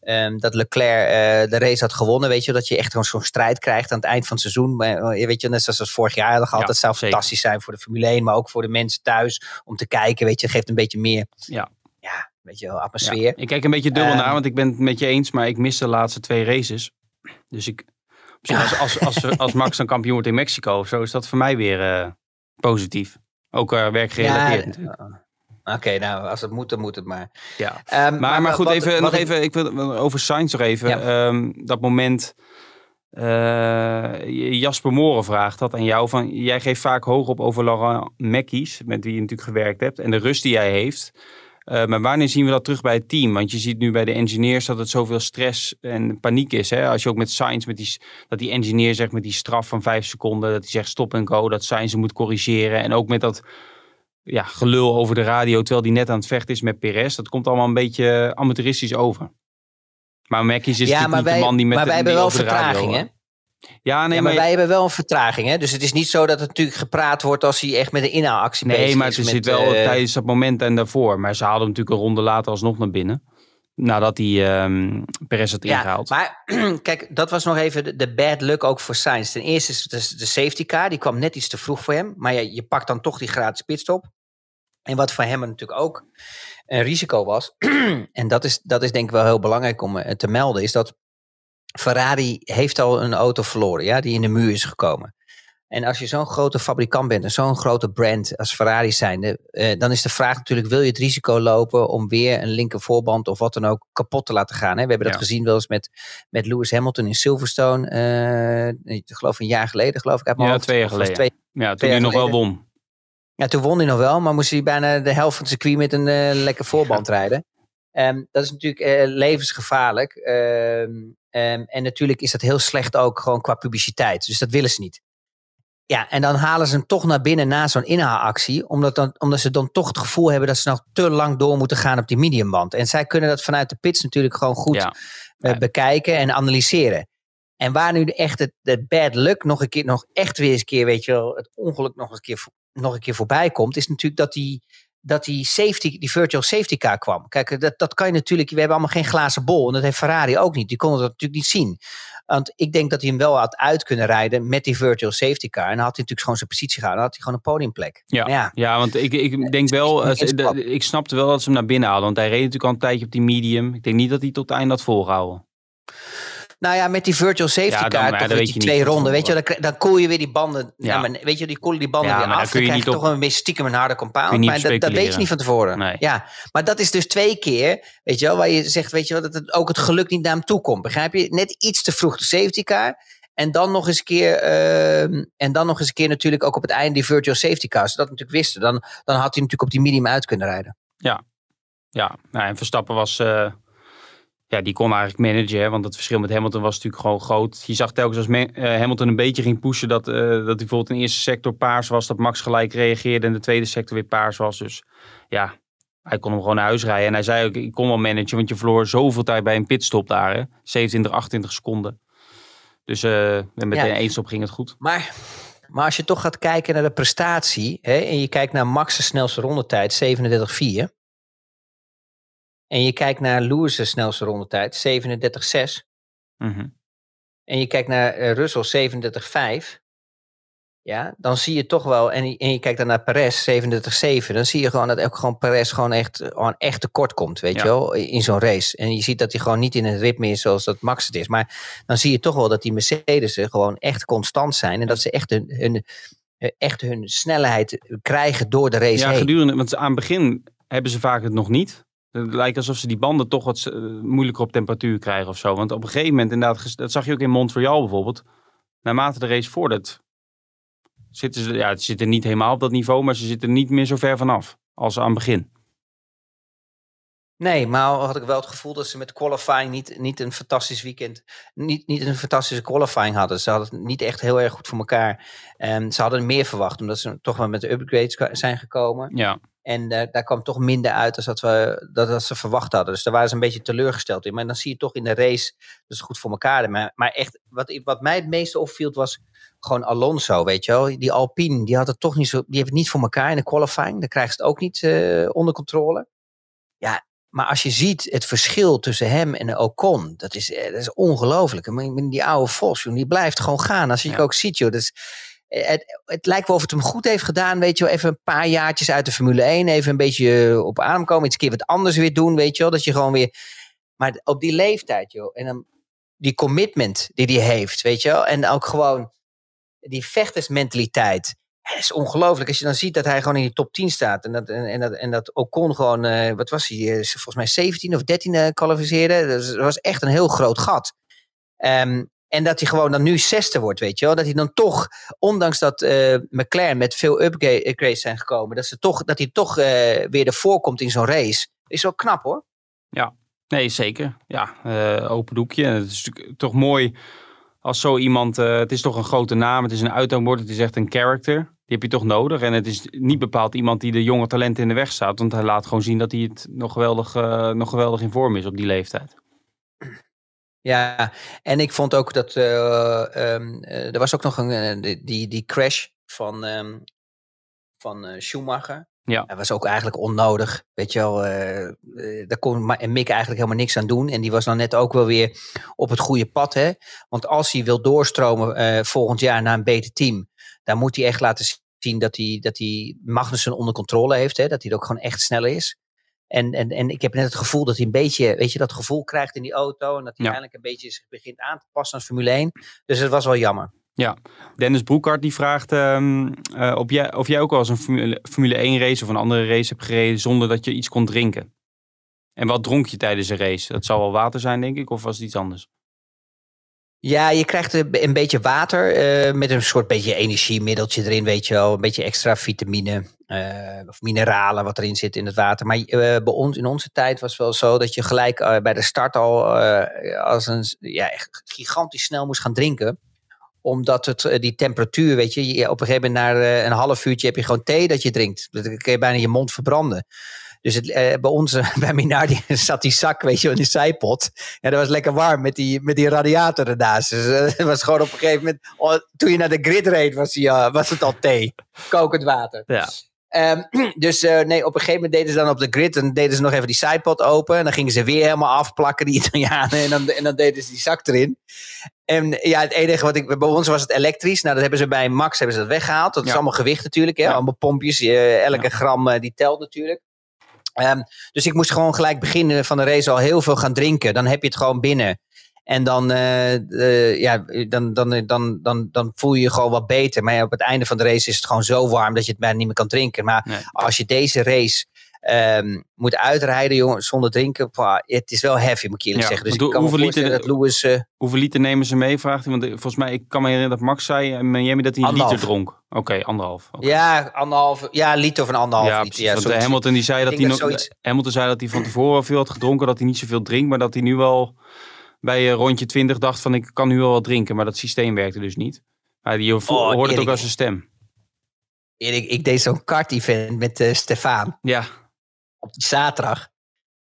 ehm, dat Leclerc eh, de race had gewonnen. Weet je, dat je echt gewoon zo'n strijd krijgt aan het eind van het seizoen. Maar, eh, weet je, net zoals vorig jaar hadden gehad. Ja, dat zou zeker. fantastisch zijn voor de Formule 1, maar ook voor de mensen thuis. Om te kijken, weet je, geeft een beetje meer, Ja. ja, weet je wel, atmosfeer. Ja. Ik kijk een beetje dubbel Ehm. naar, want ik ben het met je eens, maar ik mis de laatste twee races. Dus ik, als, als, als, als Max dan kampioen wordt in Mexico of zo, is dat voor mij weer eh, positief. Ook eh werkgerelateerd Ja, natuurlijk. Oké, nou, als het moet, dan moet het maar. Ja. Ehm, Maar, maar goed, wat- even, wat nog ik- even, ik wil over Sainz nog even. Ja. Ehm, dat moment, eh, Jasper Moren vraagt dat aan jou. Van, jij geeft vaak hoog op over Laurent Mekkies, met wie je natuurlijk gewerkt hebt. En de rust die hij heeft. Eh, maar wanneer zien we dat terug bij het team? Want je ziet nu bij de engineers dat het zoveel stress en paniek is. Hè? Als je ook met Sainz, met die, dat die engineer zegt met die straf van vijf seconden. Dat hij zegt stop en go, dat Sainz hem moet corrigeren. En ook met dat ja, gelul over de radio terwijl die net aan het vechten is met Perez. Dat komt allemaal een beetje amateuristisch over. Maar Mackies is ja, natuurlijk maar wij, de man die met maar de, wij hebben wel vertraging, hè? Ja, nee, ja, maar, maar, wij hebben wel een vertraging, hè? Dus het is niet zo dat het natuurlijk gepraat wordt als hij echt met een inhaalactie bezig nee, is. maar het met, zit wel eh, tijdens dat moment en daarvoor. Maar ze haalden hem natuurlijk een ronde later alsnog naar binnen. Nadat hij ehm Perez had ja, ingehaald. maar kijk, dat was nog even de, de bad luck ook voor Sainz. Ten eerste is de, de safety car, die kwam net iets te vroeg voor hem. Maar ja, je pakt dan toch die gratis pitstop. En wat voor hem natuurlijk ook een risico was, en dat is, dat is denk ik wel heel belangrijk om eh, te melden, is dat Ferrari heeft al een auto verloren, ja, die in de muur is gekomen. En als je zo'n grote fabrikant bent en zo'n grote brand als Ferrari zijnde, eh, dan is de vraag natuurlijk, wil je het risico lopen om weer een linker voorband of wat dan ook kapot te laten gaan? Hè? We hebben dat gezien wel eens met, met Lewis Hamilton in Silverstone, eh, ik geloof een jaar geleden, geloof ik. uit mijn Ja, hoofd. twee jaar geleden. twee- ja, toen twee hij nog wel won. ja, toen won hij nog wel, maar moest hij bijna de helft van het circuit met een eh, lekker voorband rijden. Ehm, dat is natuurlijk levensgevaarlijk. Ehm, ehm, en natuurlijk is dat heel slecht ook gewoon qua publiciteit. Dus dat willen ze niet. Ja, en dan halen ze hem toch naar binnen na zo'n inhaalactie. Omdat, dan, omdat ze dan toch het gevoel hebben dat ze nog te lang door moeten gaan op die mediumband. En zij kunnen dat vanuit de pits natuurlijk gewoon goed Ja. eh, Ja. bekijken en analyseren. En waar nu echt het, het bad luck nog een keer, nog echt weer eens een keer, weet je wel, het ongeluk nog een keer, nog een keer voorbij komt, is natuurlijk dat die, dat die safety, die virtual safety car kwam. Kijk, dat, dat kan je natuurlijk, we hebben allemaal geen glazen bol. En dat heeft Ferrari ook niet. Die konden dat natuurlijk niet zien. Want ik denk dat hij hem wel had uit kunnen rijden met die virtual safety car. En dan had hij natuurlijk gewoon zijn positie gehouden. Dan had hij gewoon een podiumplek. Ja, ja, ja. want ik, ik denk wel, eh, ik snapte wel dat ze hem naar binnen haalden. Want hij reed natuurlijk al een tijdje op die medium. Ik denk niet dat hij tot het einde had volgehouden. Nou ja, met die virtual safety Ja, dan- weet die niet twee ronden, weet je, dan, dan koel je weer die banden, Ja. ja. weet je, die koelen die banden Ja, weer af. dan kun Dan je krijg je toch op- een beetje stiekem een harde compound, maar dat, dat weet je niet van tevoren. Nee. Ja, maar dat is dus twee keer, weet je wel, waar je zegt, weet je wel, dat het, ook het geluk niet naar hem toe komt. Begrijp je? Net iets te vroeg de safety car. En dan nog eens een keer, ehm, en dan nog eens een keer natuurlijk ook op het einde die virtual safety car. Als dat natuurlijk wisten, dan, dan had hij natuurlijk op die medium uit kunnen rijden. Ja, nou, en Verstappen was... eh, ja, die kon eigenlijk managen. Hè, want het verschil met Hamilton was natuurlijk gewoon groot. Je zag telkens als eh, Hamilton een beetje ging pushen... Dat, eh, dat hij bijvoorbeeld in de eerste sector paars was. Dat Max gelijk reageerde en de tweede sector weer paars was. Dus ja, Hij kon hem gewoon naar huis rijden. En hij zei ook, ik kon wel managen, want je verloor zoveel tijd bij een pitstop daar. Hè? 27, 28 seconden. Dus uh, met Ja. de één stop ging het goed. Maar, maar als je toch gaat kijken naar de prestatie hè, en je kijkt naar Max' snelste rondetijd, 37,4. En je kijkt naar Lewis' snelste rondetijd, 37,6. Mhm. En je kijkt naar eh, Russell, 37,5. Ja, dan zie je toch wel, en, je- en je kijkt dan naar Perez, 37,7. Dan zie je gewoon dat ook gewoon Perez gewoon echt, eh, gewoon echt tekort komt, weet Ja. je wel, in zo'n race. En je ziet dat hij gewoon niet in het ritme is zoals dat Max het is. Maar dan zie je toch wel dat die Mercedes'en gewoon echt constant zijn. En dat ze echt hun, hun, eh, echt hun snelheid krijgen door de race Ja, heen. gedurende, want aan het begin hebben ze vaak het nog niet. Het lijkt alsof ze die banden toch wat eh, moeilijker op temperatuur krijgen of zo. Want op een gegeven moment, inderdaad, dat zag je ook in Montreal bijvoorbeeld. Naarmate de race vordert, zitten ze, ja, ze zitten niet helemaal op dat niveau, maar ze zitten niet meer zo ver vanaf als aan het begin. Nee, maar had ik wel het gevoel dat ze met qualifying niet, niet een fantastisch weekend, niet, niet een fantastische qualifying hadden. Ze hadden het niet echt heel erg goed voor elkaar. En ze hadden meer verwacht, omdat ze toch wel met de upgrades zijn gekomen. Ja, En eh, daar kwam toch minder uit dan dat, we, dat, dat ze verwacht hadden. Dus daar waren ze een beetje teleurgesteld in. Maar dan zie je toch in de race dat ze goed voor elkaar. Maar, maar echt, wat, wat mij het meeste opviel was gewoon Alonso, weet je wel. Die Alpine, die had het toch niet zo, die heeft het niet voor elkaar in de qualifying. Dan krijgen ze het ook niet eh, onder controle. Ja, maar als je ziet het verschil tussen hem en Ocon, dat is, eh, dat is ongelooflijk. Die oude Vos, die blijft gewoon gaan. Als je Ja. ook ziet, joh, dat is, het, het lijkt wel of het hem goed heeft gedaan, weet je wel. Even een paar jaartjes uit de Formule 1, even een beetje eh, op adem komen. Iets keer wat anders weer doen, weet je wel. Dat je gewoon weer... Maar op die leeftijd, joh. En dan die commitment die hij heeft, weet je wel. En ook gewoon die vechtersmentaliteit. Het is ongelooflijk als je dan ziet dat hij gewoon in die top 10 staat. En dat, en, en dat, en dat Ocon gewoon, eh, wat was hij, eh, volgens mij 17 of 13 eh kwalificeerde. Dat was echt een heel groot gat. Ehm, en dat hij gewoon dan nu zesde wordt, weet je wel. Dat hij dan toch, ondanks dat eh, McLaren met veel upgrades zijn gekomen, dat, ze toch, dat hij toch eh, weer ervoor komt in zo'n race. Is wel knap hoor. nee, zeker. Ja, eh, open doekje. Het is toch mooi als zo iemand, het is toch een grote naam, het is een uithangbord, het is echt een character. Die heb je toch nodig. En het is niet bepaald iemand die de jonge talenten in de weg staat. Want hij laat gewoon zien dat hij het nog geweldig, nog geweldig in vorm is op die leeftijd. Ja, en ik vond ook dat eh, ehm, eh, er was ook nog een eh, die- die, crash van, ehm, van Schumacher. Ja. Dat was ook eigenlijk onnodig. Weet je wel, daar kon Mick eigenlijk helemaal niks aan doen. En die was dan net ook wel weer op het goede pad. Hè? Want als hij wil doorstromen volgend jaar naar een beter team, dan moet hij echt laten zien dat hij, dat hij Magnussen onder controle heeft. Hè? Dat hij ook gewoon echt sneller is. En, en, en ik heb net het gevoel dat hij een beetje, weet je, dat gevoel krijgt in die auto. En dat hij Ja. eigenlijk een beetje zich begint aan te passen aan Formule 1. Dus het was wel jammer. Dennis Broekhart die vraagt eh, of, jij, of jij ook wel eens een Formule, Formule 1 race of een andere race hebt gereden zonder dat je iets kon drinken. En wat dronk je tijdens een race? Dat zal wel water zijn, denk ik, of was het iets anders? Ja, je krijgt een, beetje water eh, met een soort beetje energiemiddeltje erin, weet je wel. Een beetje extra vitamine eh, of mineralen wat erin zit in het water. Maar eh, bij ons, in onze tijd was het wel zo dat je gelijk bij de start al als een ja, gigantisch snel moest gaan drinken omdat het, die temperatuur, weet je, op een gegeven moment na een half uurtje heb je gewoon thee dat je drinkt. Dan kun je bijna je mond verbranden. Dus het, eh, bij ons, bij Minardi, zat die zak, weet je, in die zijpot. Ja, dat was lekker warm met die, met die radiator ernaast. Dus eh, het was gewoon op een gegeven moment, oh, toen je naar de grid reed, was, die, eh, was het al thee. Kokend water. Ja. Ehm, dus eh, nee, op een gegeven moment deden ze dan op de grid, en deden ze nog even die sidepot open. En dan gingen ze weer helemaal afplakken, die Italianen. En dan, en dan deden ze die zak erin. En ja, het enige wat ik, bij ons was het elektrisch. Nou, dat hebben ze bij Max hebben ze dat weggehaald. Dat is Ja. allemaal gewicht natuurlijk, hè? Ja. allemaal pompjes. elke Ja. gram die telt natuurlijk. Ehm, dus ik moest gewoon gelijk beginnen van de race al heel veel gaan drinken. Dan heb je het gewoon binnen. En dan, eh, eh, ja, dan, dan, dan, dan, dan voel je je gewoon wat beter. Maar op het einde van de race is het gewoon zo warm dat je het bijna niet meer kan drinken. Maar Nee. als je deze race ehm, moet uitrijden, jongen, zonder drinken, pah, het is wel heavy, moet ik eerlijk Ja, zeggen. Dus ik kan hoeveel liter- dat Lewis... eh, Hoeveel liter nemen ze mee, vraagt hij? Want eh, volgens mij, ik kan me herinneren dat Max zei in Miami dat hij een Anderhalf. liter dronk. Oké, anderhalf. Ja, anderhalve, ja, liter of een anderhalf Ja, liter. precies. Ja, want eh. Hamilton die zei dat hij nog, zoiets- Hamilton zei dat hij van tevoren veel had gedronken, dat hij niet zoveel drinkt, maar dat hij nu wel bij eh, rondje 20 dacht van ik kan nu wel wat drinken, maar dat systeem werkte dus niet. Maar je Oh, hoorde het ook als zijn stem. Erik, ik deed zo'n kart-event met eh Stefan. Ja, op die zaterdag.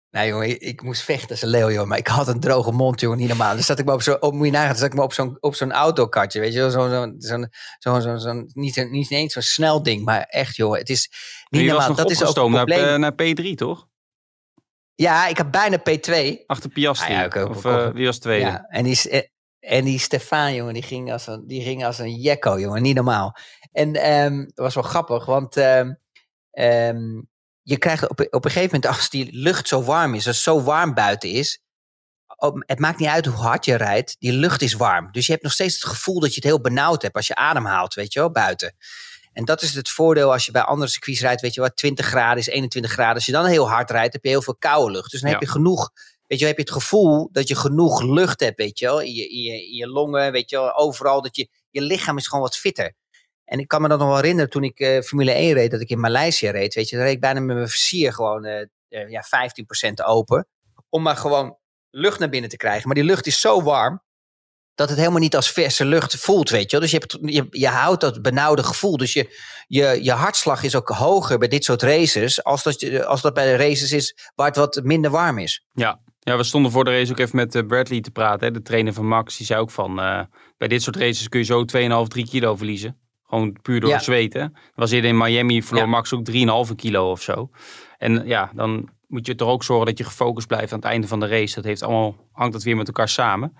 Nou jongen, ik, moest vechten als een leeuw, joh. Maar ik had een droge mond, jongen, niet normaal. Dus zat ik me op zo'n, op, moet je nagaan, zat ik me op zo'n, op zo'n autokartje, weet je wel. Zo'n, zo'n, zo'n, zo'n, niet, een- niet eens zo'n snel ding, maar echt, joh. Het is niet je was normaal. nog Dat is ook opgestoomd naar, naar P3, toch? Ja, ik had bijna P2. Achter Piastri. Ah ja, oké, of ook- eh, wie was tweede? Ja, en die, eh, en die Stefan, jongen, die ging als een, die ging als een jekko, jongen, niet normaal. En ehm dat was wel grappig, want ehm, je krijgt op, op een gegeven moment, als die lucht zo warm is, als het zo warm buiten is, op- het maakt niet uit hoe hard je rijdt, die lucht is warm. Dus je hebt nog steeds het gevoel dat je het heel benauwd hebt als je ademhaalt, weet je wel, buiten. En dat is het voordeel als je bij andere circuits rijdt, weet je wat, 20 graden is 21 graden. Als je dan heel hard rijdt, heb je heel veel koude lucht. Dus dan Ja. heb je genoeg Weet je, wel, heb je het gevoel dat je genoeg lucht hebt, weet je wel, in je, in je, in je longen, weet je wel, overal. Dat je, je lichaam is gewoon wat fitter. En ik kan me dat nog wel herinneren toen ik eh, Formule 1 reed, dat ik in Maleisië reed, weet je, reed ik bijna met mijn versier gewoon eh, eh, ja, 15% open. Om maar gewoon lucht naar binnen te krijgen. Maar die lucht is zo warm, dat het helemaal niet als verse lucht voelt, weet je. Dus je, hebt, je, je houdt dat benauwde gevoel. Dus je, je, je hartslag is ook hoger bij dit soort races, als dat, als dat bij de races is waar het wat minder warm is. Ja. ja, we stonden voor de race ook even met Bradley te praten. Hè, de trainer van Max. Die zei ook van, bij dit soort races kun je zo 2,5, 3 kilo verliezen. Gewoon puur door Ja. het zweten. Dat was eerder in Miami, verloor Ja. Max ook 3,5 kilo of zo. En ja, dan moet je toch ook zorgen dat je gefocust blijft aan het einde van de race. Dat heeft allemaal, hangt dat weer met elkaar samen.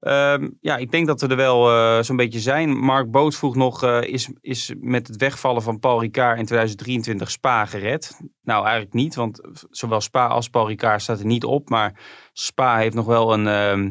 Ehm, ja, ik denk dat we er wel eh, zo'n beetje zijn. Mark Boot vroeg nog, eh, is, is met het wegvallen van Paul Ricard in 2023 Spa gered? Nou, eigenlijk niet, want zowel Spa als Paul Ricard staat er niet op. Maar Spa heeft nog wel een, ehm,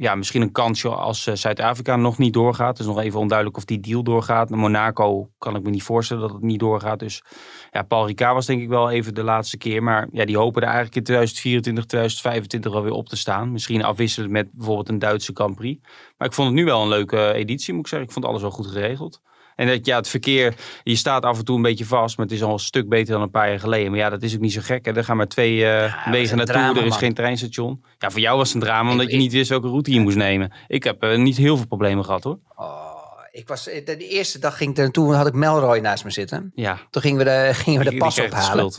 ja, misschien een kansje als eh, Zuid-Afrika nog niet doorgaat. Het is nog even onduidelijk of die deal doorgaat. Monaco kan ik me niet voorstellen dat het niet doorgaat. Dus ja, Paul Ricard was denk ik wel even de laatste keer. Maar ja, die hopen er eigenlijk in 2024, 2025 wel weer op te staan. Misschien afwisselend met bijvoorbeeld een Duitse Grand Prix. Maar ik vond het nu wel een leuke editie, moet ik zeggen. Ik vond alles wel goed geregeld. En dat, ja, het verkeer, je staat af en toe een beetje vast, maar het is al een stuk beter dan een paar jaar geleden. Maar ja, dat is ook niet zo gek. Hè. Er gaan maar twee eh, wegen naartoe, drama, er is man. geen treinstation. Ja, voor jou was het een drama, omdat je niet wist welke route je moest nemen. Ik heb eh, niet heel veel problemen gehad hoor. Oh, ik was, de, de eerste dag ging ik er naartoe en had ik Melroy naast me zitten. Ja, Toen gingen we de, gingen we de pas ophalen.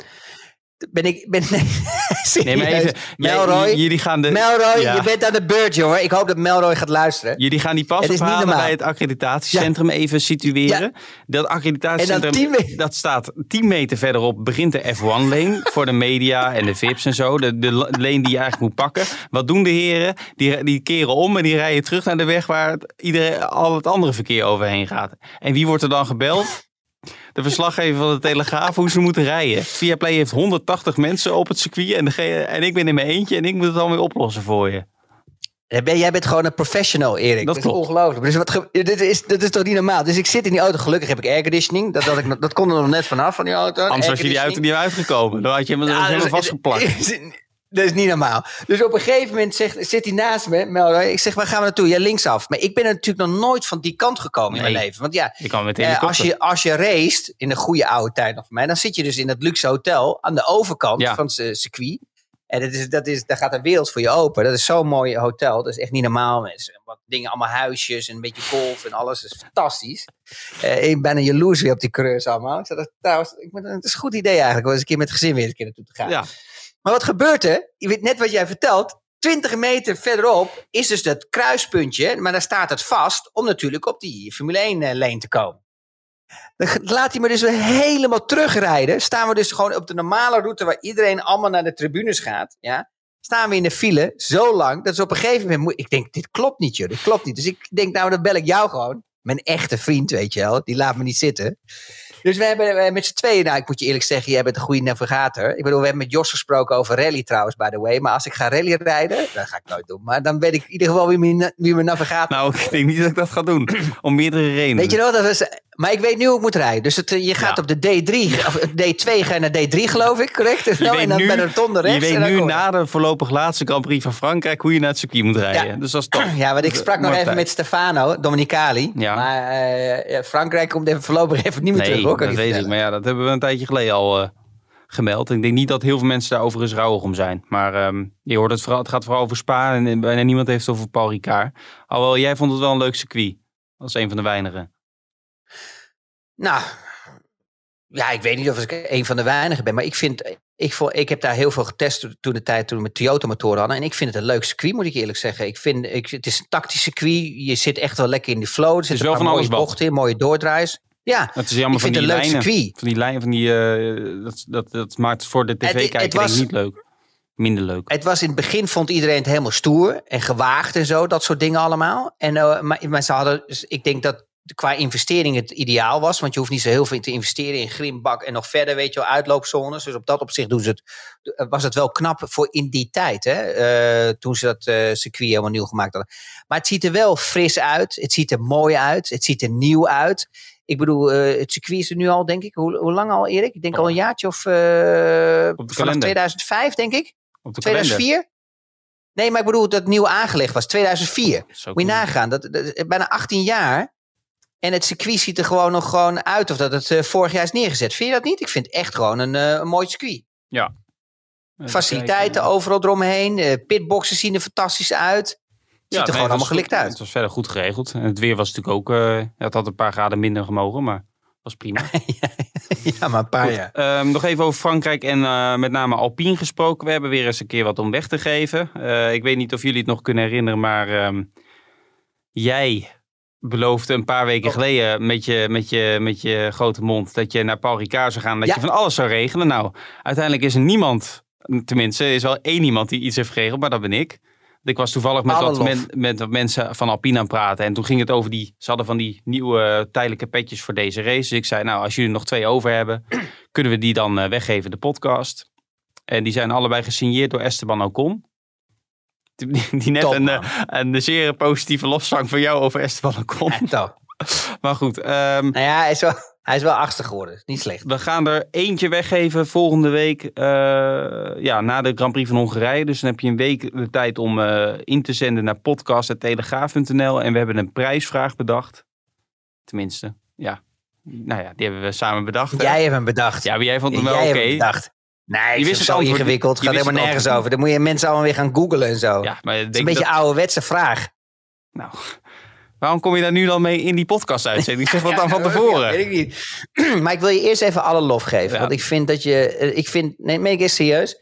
Ben ik, ben, nee, maar even, Melroy, jullie gaan de, Melroy ja. je bent aan de beurt, jongen. Ik hoop dat Melroy gaat luisteren. Jullie gaan die pas Het is niet ophalen normaal. bij het accreditatiecentrum even situeren. Dat accreditatiecentrum, En dan 10 me- dat staat 10 meter verderop, begint de F1-lane voor de media en de VIP's en zo. De, de lane die je eigenlijk moet pakken. Wat doen de heren? Die, die keren om en die rijden terug naar de weg waar het, iedereen, al het andere verkeer overheen gaat. En wie wordt er dan gebeld? De verslaggever van de Telegraaf hoe ze moeten rijden. Viaplay heeft 180 mensen op het circuit en, degene, en ik ben in mijn eentje en ik moet het dan weer oplossen voor je. Jij bent- gewoon een professional, Erik. Dat Dat, is ongelooflijk. Dus wat dit, is, dit is toch niet normaal? Dus ik zit in die auto. Gelukkig heb ik airconditioning. Dat, dat, ik, dat kon er nog net vanaf van die auto. Anders was je die auto niet uitgekomen. Dan had je hem Ja, helemaal is- vastgeplakt. Dat is niet normaal. Dus op een gegeven moment zegt, zit hij naast me, Melroy. Ik zeg, waar gaan we naartoe? Ja, linksaf. Maar ik ben natuurlijk nog nooit van die kant gekomen in mijn leven. Want ja, Je kan met de eh, als, je, als je race, in de goede oude tijd nog voor mij, dan zit je dus in dat luxe hotel aan de overkant Ja. van het circuit. En dat is, dat is, daar gaat een wereld voor je open. Dat is zo'n mooi hotel. Dat is echt niet normaal. Wat dingen, allemaal huisjes en een beetje golf en alles. Dat is fantastisch. Eh, ik ben een jaloers weer op die coureurs allemaal. Ik zei, dat, trouwens, ik, moet- het is een goed idee eigenlijk. om eens een keer met het gezin weer een keer naartoe te gaan. Ja, Maar wat gebeurt er? Je weet net wat jij vertelt. 20 meter verderop is dus dat kruispuntje. Maar daar staat het vast om natuurlijk op die Formule 1 lane te komen. Dan laat hij me dus helemaal terugrijden. Staan we dus gewoon op de normale route waar iedereen allemaal naar de tribunes gaat. Ja? Staan we in de file zo lang. Dat is op een gegeven moment. Ik denk, dit klopt niet, joh. Dit klopt niet. Dus ik denk, nou, dan bel ik jou gewoon. Mijn echte vriend, weet je wel. Die laat me niet zitten. Dus we hebben eh, met z'n tweeën, nou, ik moet je eerlijk zeggen, jij bent een goede navigator. Ik bedoel, we hebben met Jos gesproken over rally trouwens, by the way. Maar als ik ga rally rijden, dat ga ik nooit doen. Maar dan weet ik in ieder geval wie mijn, wie mijn navigator nou, ik denk niet dat ik dat ga doen. Om meerdere redenen. Weet je wel, dat is, maar ik weet nu hoe ik moet rijden. Dus het, eh, je gaat Ja. op de D3, of eh, D2 ga je naar D3 geloof ik, correct? Je weet en dan nu- bij de rotonde rechts. je weet nu je. na de voorlopig laatste Grand Prix van Frankrijk hoe je naar het circuit moet rijden. Ja. Dus dat is top. Ja, want ik sprak nog even tijd. met Stefano Dominicali. Ja. Maar Frankrijk komt even voorlopig even niet meer Nee, terug dat weet ik. Maar ja, dat hebben we een tijdje geleden al eh, gemeld. Ik denk niet dat heel veel mensen daar overigens rouwig om zijn. Maar ehm, je hoort het vooral, het gaat vooral over Spa en bijna niemand heeft het over Paul Ricard. Alhoewel, jij vond het wel een leuk circuit. Als een van de weinigen. Nou, ja, ik weet niet of ik een van de weinigen ben. Maar ik vind, ik, vond, ik heb daar heel veel getest toen de tijd toen we met Toyota motoren hadden. En ik vind het een leuk circuit, moet ik eerlijk zeggen. Ik vind, ik, het is een tactisch circuit. Je zit echt wel lekker in die flow. Er zitten wel een mooie bochten in, mooie doordraais. Ja, Het is jammer van die lijnen. Van die lijn van die, eh, dat, dat, dat maakt voor de tv-kijker niet leuk. Minder leuk. Het was in het begin vond iedereen het helemaal stoer en gewaagd en zo, dat soort dingen allemaal. En, eh, maar, maar ze hadden, dus ik denk dat qua investering het ideaal was, want je hoeft niet zo heel veel te investeren in grimbak en nog verder, weet je wel, uitloopzones. Dus op dat opzicht doen ze het, eh, was het wel knap voor in die tijd, hè, eh, toen ze dat eh, circuit helemaal nieuw gemaakt hadden. Maar het ziet er wel fris uit, het ziet er mooi uit, het ziet er nieuw uit. Ik bedoel, eh, het circuit is er nu al, denk ik, hoe, hoe lang al, Erik? Ik denk al een jaartje of eh, vanaf kalender. 2005, denk ik. Op de kalender. 2004? Nee, maar ik bedoel dat het nieuw aangelegd was. 2004. Zo Moet je cool. nagaan. Dat, dat, bijna 18 jaar. En het circuit ziet er gewoon nog gewoon uit. Of dat het eh, vorig jaar is neergezet. Vind je dat niet? Ik vind het echt gewoon een, een mooi circuit. Even Faciliteiten overal eromheen. eh pitboxen zien er fantastisch uit. Ziet Ja, er nee, gewoon allemaal gelikt goed. uit. Het was verder goed geregeld. En het weer was natuurlijk ook... eh, het had een paar graden minder gemogen, maar was prima. ja, maar een paar jaar. ehm, nog even over Frankrijk en eh, met name Alpine gesproken. We hebben weer eens een keer wat om weg te geven. Eh, ik weet niet of jullie het nog kunnen herinneren, maar ehm, jij beloofde een paar weken Oh. geleden met je, met, je, met je grote mond dat je naar Paul Ricard zou gaan. Dat Ja. je van alles zou regelen. Nou, uiteindelijk is er niemand, tenminste, er is wel één iemand die iets heeft geregeld, maar dat ben ik. Ik was toevallig met wat, met wat mensen van Alpine aan het praten. En toen ging het over die. Ze hadden van die nieuwe eh, tijdelijke petjes voor deze race. Dus ik zei, nou, als jullie nog twee over hebben, kunnen we die dan eh, weggeven, de podcast. En die zijn allebei gesigneerd door Esteban Ocon. Die, die net Top, een, man. eh, een zeer positieve lofzang van jou over Esteban Ocon. Ja. Maar goed, ehm, Nou ja, wel, hij is wel achtste geworden. Niet slecht. we gaan er eentje weggeven volgende week. eh, ja, na de Grand Prix van Hongarije. Dus dan heb je een week de tijd om eh, in te zenden naar podcast.telegraaf.nl. En we hebben een prijsvraag bedacht. Tenminste, ja. Nou ja, die hebben we samen bedacht. hè? Jij hebt hem bedacht. Ja, maar jij vond hem jij wel hebt oké. hem bedacht. Nee, Je ik wist het zo antwoord- ingewikkeld. Het gaat helemaal nergens antwoord over. Dan moet je mensen allemaal weer gaan googlen en zo. Ja, maar Het is een beetje ouderwetse vraag. Nou, waarom kom je daar nu dan mee in die podcast-uitzending? Zeg wat dan van tevoren. Ja, weet ik niet. maar ik wil je eerst even alle lof geven. Ja. Want ik vind dat je... eh, Ik vind... Nee, meen ik eens serieus.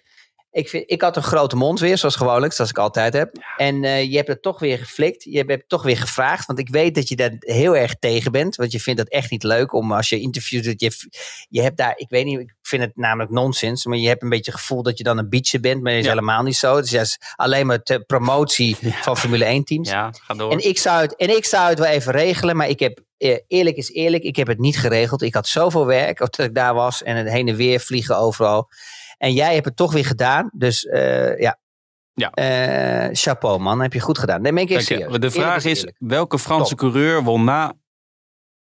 Ik, vind, ik had een grote mond weer, zoals gewoonlijk, zoals ik altijd heb. En eh, je hebt het toch weer geflikt. Je hebt het toch weer gevraagd. Want ik weet dat je daar heel erg tegen bent. Want je vindt dat echt niet leuk om als je interviewt... Dat je, je hebt daar... Ik weet niet, ik vind het namelijk nonsens. Maar je hebt een beetje het gevoel dat je dan een bietje bent. Maar dat is Ja. helemaal niet zo. Het is juist alleen maar de promotie van Formule 1 teams. Ja, ga door. En ik, zou het, en ik zou het wel even regelen, maar ik heb, eh, eerlijk is eerlijk, ik heb het niet geregeld. Ik had zoveel werk dat ik daar was en het heen en weer vliegen overal. En jij hebt het toch weer gedaan, dus eh, ja. Ja. Eh, chapeau man, heb je goed gedaan. Nee, meen ik. De vraag is, welke Franse Top. coureur won na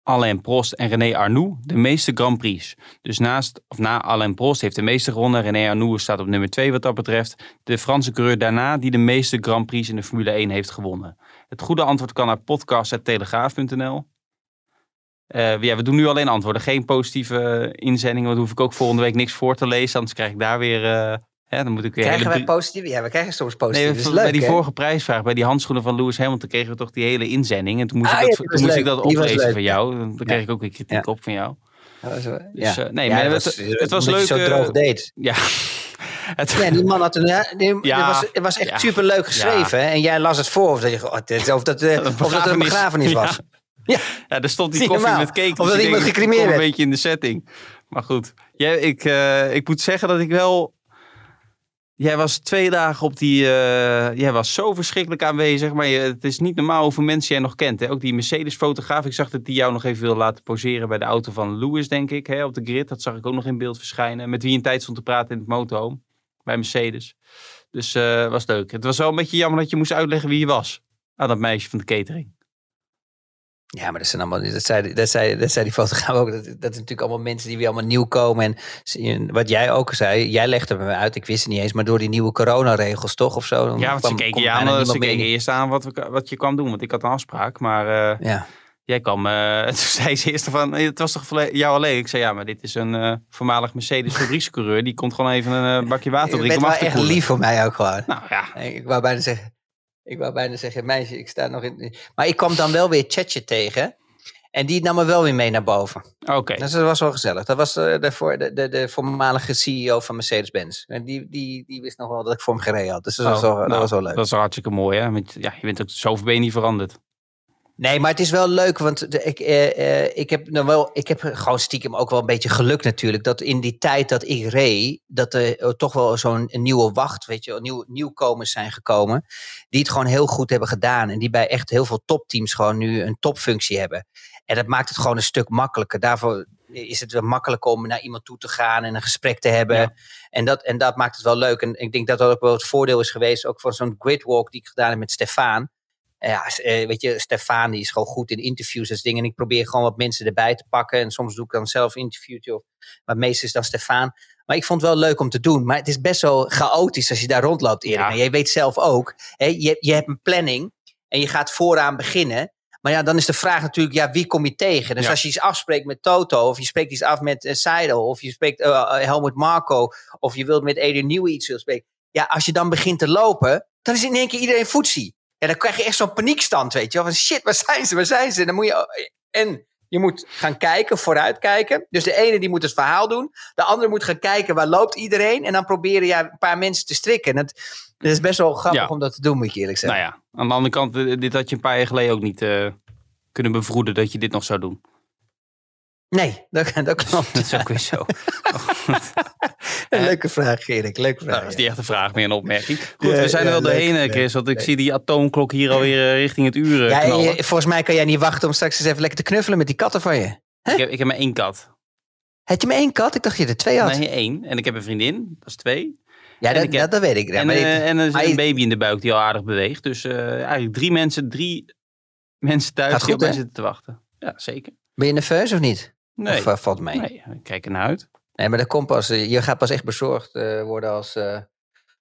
Alain Prost en René Arnoux de meeste Grand Prix? Dus naast, of na Alain Prost heeft de meeste gewonnen. René Arnoux staat op nummer 2 wat dat betreft. De Franse coureur daarna die de meeste Grand Prix in de Formule 1 heeft gewonnen. Het goede antwoord kan naar podcast.telegraaf.nl. Eh, ja, we doen nu alleen antwoorden. Geen positieve eh, inzendingen. Want dan hoef ik ook volgende week niks voor te lezen. Anders krijg ik daar weer... eh, hè, dan moet ik weer Krijgen hele wij positief? Ja, we krijgen soms. Nee, dat is bij die hè? vorige prijsvraag, bij die handschoenen van Lewis Hamilton, kregen we toch die hele inzending. En toen moest Ah, ik dat, toen was moest ik dat was oplezen van jou. Dan kreeg ik ook weer kritiek Ja. op van jou. Dat was Dus, ja. nee, maar dat het, was- het was omdat leuk. zo droog deed. ja. Het, Ja, die man had een. Ja, die- Ja. het, was, het was echt Ja. super leuk geschreven. hè? En jij las het voor of dat, je, oh, of dat, of dat er een begrafenis was. Ja, er stond die koffie met cake. Dus dat ik iemand gecremeerd een beetje in de setting. Maar goed, jij, ik, eh, ik moet zeggen dat ik wel... Jij was twee dagen op die... eh, jij was zo verschrikkelijk aanwezig. Maar je, het is niet normaal hoeveel mensen jij nog kent. Hè? Ook die Mercedes-fotograaf. Ik zag dat die jou nog even wilde laten poseren bij de auto van Lewis, denk ik. Hè? Op de grid. Dat zag ik ook nog in beeld verschijnen. Met wie een tijd stond te praten in het motorhome. Bij Mercedes. Dus eh was leuk. Het was wel een beetje jammer dat je moest uitleggen wie je was. Aan dat meisje van de catering. Ja, maar dat zijn allemaal, dat zei, dat zei, dat zei die fotograaf ook. Dat, dat zijn natuurlijk allemaal mensen die weer allemaal nieuw komen. En wat jij ook zei, jij legde me uit, ik wist het niet eens, maar door die nieuwe coronaregels toch of zo? dan Ja, want ze keken, je aan, ze keken eerst aan wat, we- wat je kwam doen. Want ik had een afspraak. Maar eh, Ja, jij kwam... eh, toen zei ze eerst van... "Eh, Het was toch jou alleen? Ik zei ja, maar dit is een voormalig Mercedes fabriekscoureur. Die komt gewoon even een bakje water je drinken bent wel af te echt koelen. lief voor mij ook gewoon. Nou ja, Ik wou bijna zeggen, ik wou bijna zeggen, meisje, ik sta nog in. Maar ik kwam dan wel weer Chetje tegen. En die nam me wel weer mee naar boven. Oké. Dus dat was wel gezellig. Dat was eh, de, de, de, de voormalige CEO van Mercedes-Benz. En die, die, die wist nog wel dat ik voor hem gereden had. Dus dat, was, Oh, wel, dat nou, was wel leuk. Dat is hartstikke mooi, hè? Want ja, je bent ook zoveel ben je niet veranderd. Nee, maar het is wel leuk, want de, ik, eh, eh, ik, heb nou wel, ik heb gewoon stiekem ook wel een beetje geluk natuurlijk. Dat in die tijd dat ik reed, dat er eh, toch wel zo'n nieuwe wacht, weet je, nieuw, nieuwkomers zijn gekomen. Die het gewoon heel goed hebben gedaan. En die bij echt heel veel topteams gewoon nu een topfunctie hebben. En dat maakt het gewoon een stuk makkelijker. Daarvoor is het wel makkelijker om naar iemand toe te gaan en een gesprek te hebben. Ja. En, dat, en dat maakt het wel leuk. En ik denk dat dat ook wel het voordeel is geweest, ook voor zo'n gridwalk die ik gedaan heb met Stefan. Ja, eh, weet je, Stefan die is gewoon goed in interviews en dingen. En ik probeer gewoon wat mensen erbij te pakken. En soms doe ik dan zelf interviewtje. Maar meeste is dan Stefan. Maar ik vond het wel leuk om te doen. Maar het is best wel chaotisch als je daar rondloopt, Erik. Ja. En jij weet zelf ook, hè, je, je hebt een planning en je gaat vooraan beginnen. Maar ja, dan is de vraag natuurlijk, ja, wie kom je tegen? Dus Ja. als je iets afspreekt met Toto, of je spreekt iets af met uh, Seidel, of je spreekt eh, Helmut Marco, of je wilt met Adrian Nieuwe iets wil spreken. Ja, als je dan begint te lopen, dan is in één keer iedereen voetzie. Ja, dan krijg je echt zo'n paniekstand, weet je wel. Van shit, waar zijn ze, waar zijn ze? En dan moet je, en je moet gaan kijken, vooruitkijken. Dus de ene die moet het verhaal doen. De andere moet gaan kijken, waar loopt iedereen? En dan proberen ja, een paar mensen te strikken. En dat, dat is best wel grappig Ja. om dat te doen, moet ik eerlijk zeggen. Nou ja, aan de andere kant, eh, dit had je een paar jaar geleden ook niet eh, kunnen bevroeden dat je dit nog zou doen. Nee, dat, dat klopt. Dat is ook weer zo. Een leuke vraag, Erik. Leuke vraag. Nou, dat is niet echt een vraag, meer een opmerking. Goed, we zijn er wel doorheen, eh, Chris. Want ik zie die atoomklok hier alweer eh, richting het uur eh, Ja, knallen. volgens mij kan jij niet wachten om straks eens even lekker te knuffelen met die katten van je. Ik, heb, ik heb maar één kat. Had je maar één kat? Ik dacht je er twee had. Nee, één. En ik heb een vriendin, dat is twee. ja, dat, heb- dat, dat weet ik. En, maar en er zit een baby in de buik die al aardig beweegt. Dus eigenlijk drie mensen, drie mensen thuis die op goed, mij hè? zitten te wachten. Ja, zeker. ben je nerveus of niet? Nee, Of eh, valt mee? Nee. nee ik kijk er naar uit. maar dat komt pas. eh, je gaat pas echt bezorgd eh, worden als,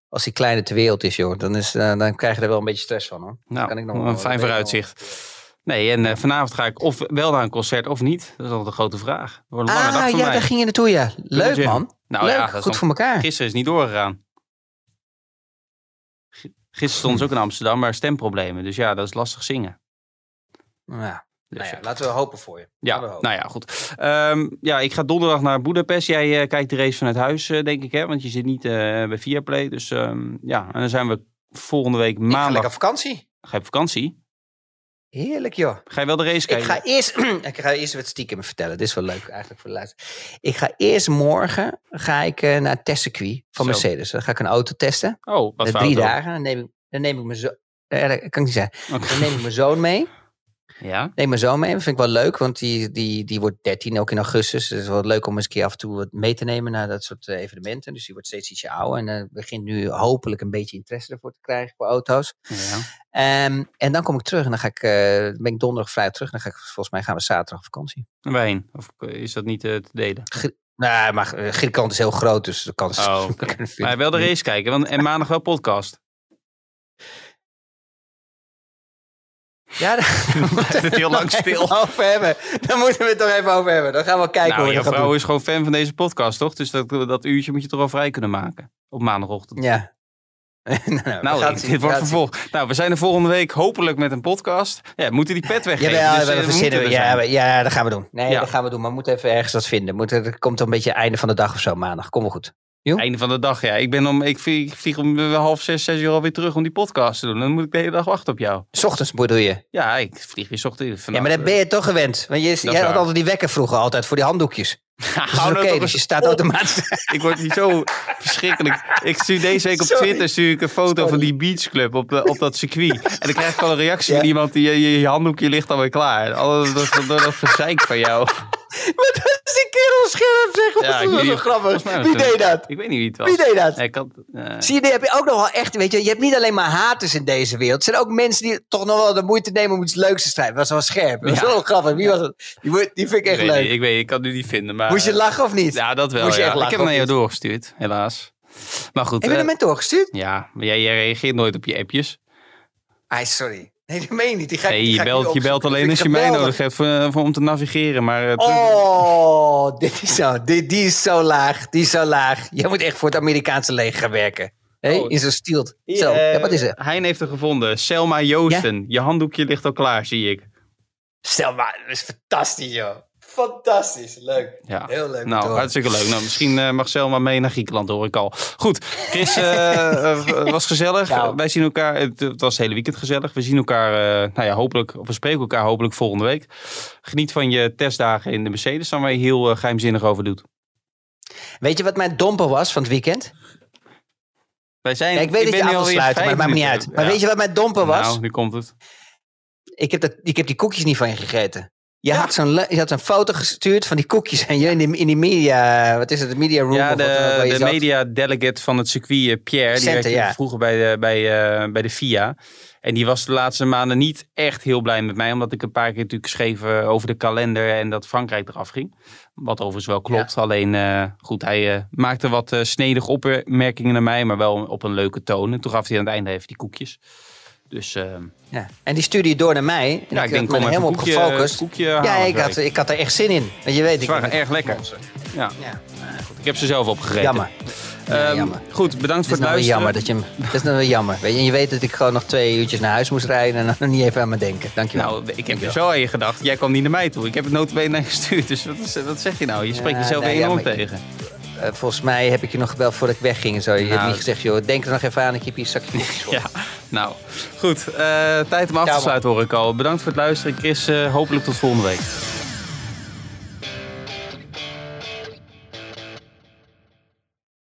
als die kleine ter wereld is, joh. Dan, is, dan krijg je er wel een beetje stress van, hoor. Nou, kan ik nog wel- een fijn vooruitzicht. Nee, en vanavond ga ik of wel naar een concert of niet. Dat is altijd een grote vraag. Het wordt een lange dag Ah, voor ja, mij. daar ging je naartoe, ja. Leuk, man. Nou Leuk, ja, dat goed voor elkaar. Gisteren is niet doorgegaan. Gisteren stonden ze ook in Amsterdam, maar stemproblemen. Dus ja, dat is lastig zingen. Ja, Dus, nou ja, laten we hopen voor je. Ja, hopen. nou ja, goed. Ehm, ja, ik ga donderdag naar Budapest. Jij eh, kijkt de race vanuit huis, eh, denk ik, hè? Want je zit niet eh, bij Viaplay. Dus ehm, ja, en dan zijn we volgende week Ik ga lekker maandag. op vakantie. Ga je op vakantie? Heerlijk, joh. Ga je wel de race Ik kijken? ga eerst, ik ga eerst wat stiekem vertellen. Dit is wel leuk eigenlijk voor de luisteraar. Ik ga eerst morgen ga ik, naar het testcircuit van Zo. Mercedes. Dan ga ik een auto testen. Oh, wat voor drie auto? dagen. Dan neem ik, dan neem ik mijn zoon... Dat kan ik niet zeggen. Dan neem ik mijn zoon mee. Ja, Neem mijn zoon mee. Dat vind ik wel leuk, want die, die, die wordt 13 ook in augustus. Dus het is wel leuk om eens een keer af en toe wat mee te nemen naar dat soort eh, evenementen. Dus die wordt steeds ietsje ouder. En eh, begint nu hopelijk een beetje interesse ervoor te krijgen voor auto's. ja. Ehm, en dan kom ik terug en dan ga ik, eh, ben ik donderdag vrij terug. Dan ga ik, volgens mij gaan we zaterdag op vakantie. En waarheen? Of is dat niet te delen? Nou, maar Griekenland is heel groot, dus de kans is... Oh, oké. Maar wel de race kijken, want en maandag wel podcast. Ja, daar Blijft het heel lang stil. Over hebben. Daar moeten we het toch even over hebben. Dan gaan we kijken Nou, hoe dat gaan vrouw doen. is gewoon fan van deze podcast, toch? Dus dat, dat uurtje moet je toch wel vrij kunnen maken. Op maandagochtend. Ja. nou, Nou, zien, dit wordt gaan vervolgd. Nou, we zijn er volgende week hopelijk met een podcast. Ja, moeten die pet weggeven. Jawel, dus, we eh, we verzinnen. moeten Ja, ja, dat gaan we doen. Nee, Ja. dat gaan we doen. Maar we moeten even ergens wat vinden. Moet, er komt een beetje einde van de dag of zo, maandag. Kom wel goed. Einde van de dag, ja. Ik, ben om, ik, vlieg, ik vlieg om eh, half zes, zes uur alweer terug om die podcast te doen. Dan moet ik de hele dag wachten op jou. S ochtends bedoel je? Ja, ik vlieg weer 's ochtends. Ja, maar dat ben je toch gewend. Want je, jij had altijd die wekker vroeger altijd voor die handdoekjes. Dus nou oké, dus je staat automatisch... Ik word hier zo verschrikkelijk. Ik stuur deze week op Sorry. Twitter stuur ik een foto Sorry. van die beachclub op, de, op dat circuit. En dan krijg ik al een reactie Ja. van iemand die je, je, je handdoekje ligt alweer klaar. Al dat, dat, dat, dat gezeik van jou. Wat is die kerel scherp zeg? Wat Ja, niet. zo grappig. Mij was Wie het- deed dat? Ik weet niet wie het was. Wie deed dat? Ja, ik had, eh, Zie je, die heb je ook nog wel echt, weet je, je hebt niet alleen maar haters in deze wereld. Er zijn ook mensen die toch nog wel de moeite nemen om iets leuks te schrijven. Dat was wel scherp. Dat was Ja. wel grappig. Wie was het? Die, die vind ik echt leuk. niet, ik weet, ik kan het nu niet vinden. Maar, Moest je lachen of niet? Ja, dat wel. Moest je ja. echt Ik heb hem naar jou doorgestuurd, helaas. Maar goed. Heb je eh, hem met doorgestuurd? ja, maar jij, jij reageert nooit op je appjes. Ai, sorry. Nee, dat meen je niet. Die ga ik, Nee, die je ga belt, je belt alleen als je mij nodig hebt voor, voor, om te navigeren. Maar het- Oh, dit is zo. Die, die is zo laag. Die is zo laag. Jij moet echt voor het Amerikaanse leger gaan werken. Hey, Oh. in zo'n stielt. Zo, eh, ja, wat is er? Hein heeft er gevonden. Selma Joosten. Je handdoekje ligt al klaar, zie ik. Stel maar, dat is fantastisch, joh. Fantastisch, leuk. Ja. Heel leuk. Nou, hartstikke leuk. Nou, misschien eh, mag Selma mee naar Griekenland, hoor ik al. Goed, Chris, eh, was gezellig. Nou. Wij zien elkaar, het, het was het hele weekend gezellig. We zien elkaar, nou ja, hopelijk, of we spreken elkaar hopelijk volgende week. Geniet van je testdagen in de Mercedes, dan waar je heel eh, geheimzinnig over doet. Weet je wat mijn domper was van het weekend? Wij zijn, Ja, ik weet dat ben je af wil alweer sluiten, maar dat maakt niet uit. Maar Ja. weet je wat mijn domper was? Nou, nu komt het. Ik, heb dat, ik heb die koekjes niet van je gegeten. Je, had zo'n, je had een foto gestuurd van die koekjes en je in de, in die media, wat is het, de media room? Ja, de, de media delegate van het circuit, eh, Pierre, die Center, ja. vroeger bij de, bij, eh, bij de FIA. En die was de laatste maanden niet echt heel blij met mij, omdat ik een paar keer natuurlijk schreef eh, over de kalender en dat Frankrijk eraf ging. Wat overigens wel klopt. Alleen, goed, hij maakte wat eh snedig opmerkingen naar mij, maar wel op een leuke toon. En toen gaf hij aan het einde even die koekjes. Dus eh, Ja. En die stuurde je door naar mij. En ja, ik ik denk, ben er helemaal op gefocust. koekje ja, ik had, ik had er echt zin in. Want je weet, Ze ik waren erg lekker. Ja, Ja. ik heb ze zelf opgegeten. Jammer. Ja, Ehm, jammer. Goed, bedankt voor het luisteren. wel jammer dat je. Het is nou wel jammer. Weet je, en je weet dat ik gewoon nog twee uurtjes naar huis moest rijden en dan nog niet even aan me denken. Dankjewel. Nou, ik heb er zo aan je gedacht. Jij kwam niet naar mij toe. Ik heb het notabene naar gestuurd. Dus wat, is, wat zeg je nou? Je spreekt Ja, jezelf nou ja, maar- tegen. Eh, volgens mij heb ik je nog gebeld voordat ik wegging zo. Je hebt Nou, niet gezegd, joh, denk er nog even aan. Ik heb hier een zakje. Ja, nou. Goed, eh, tijd om af te sluiten hoor ik al. Bedankt voor het luisteren. Chris, eh, hopelijk tot volgende week.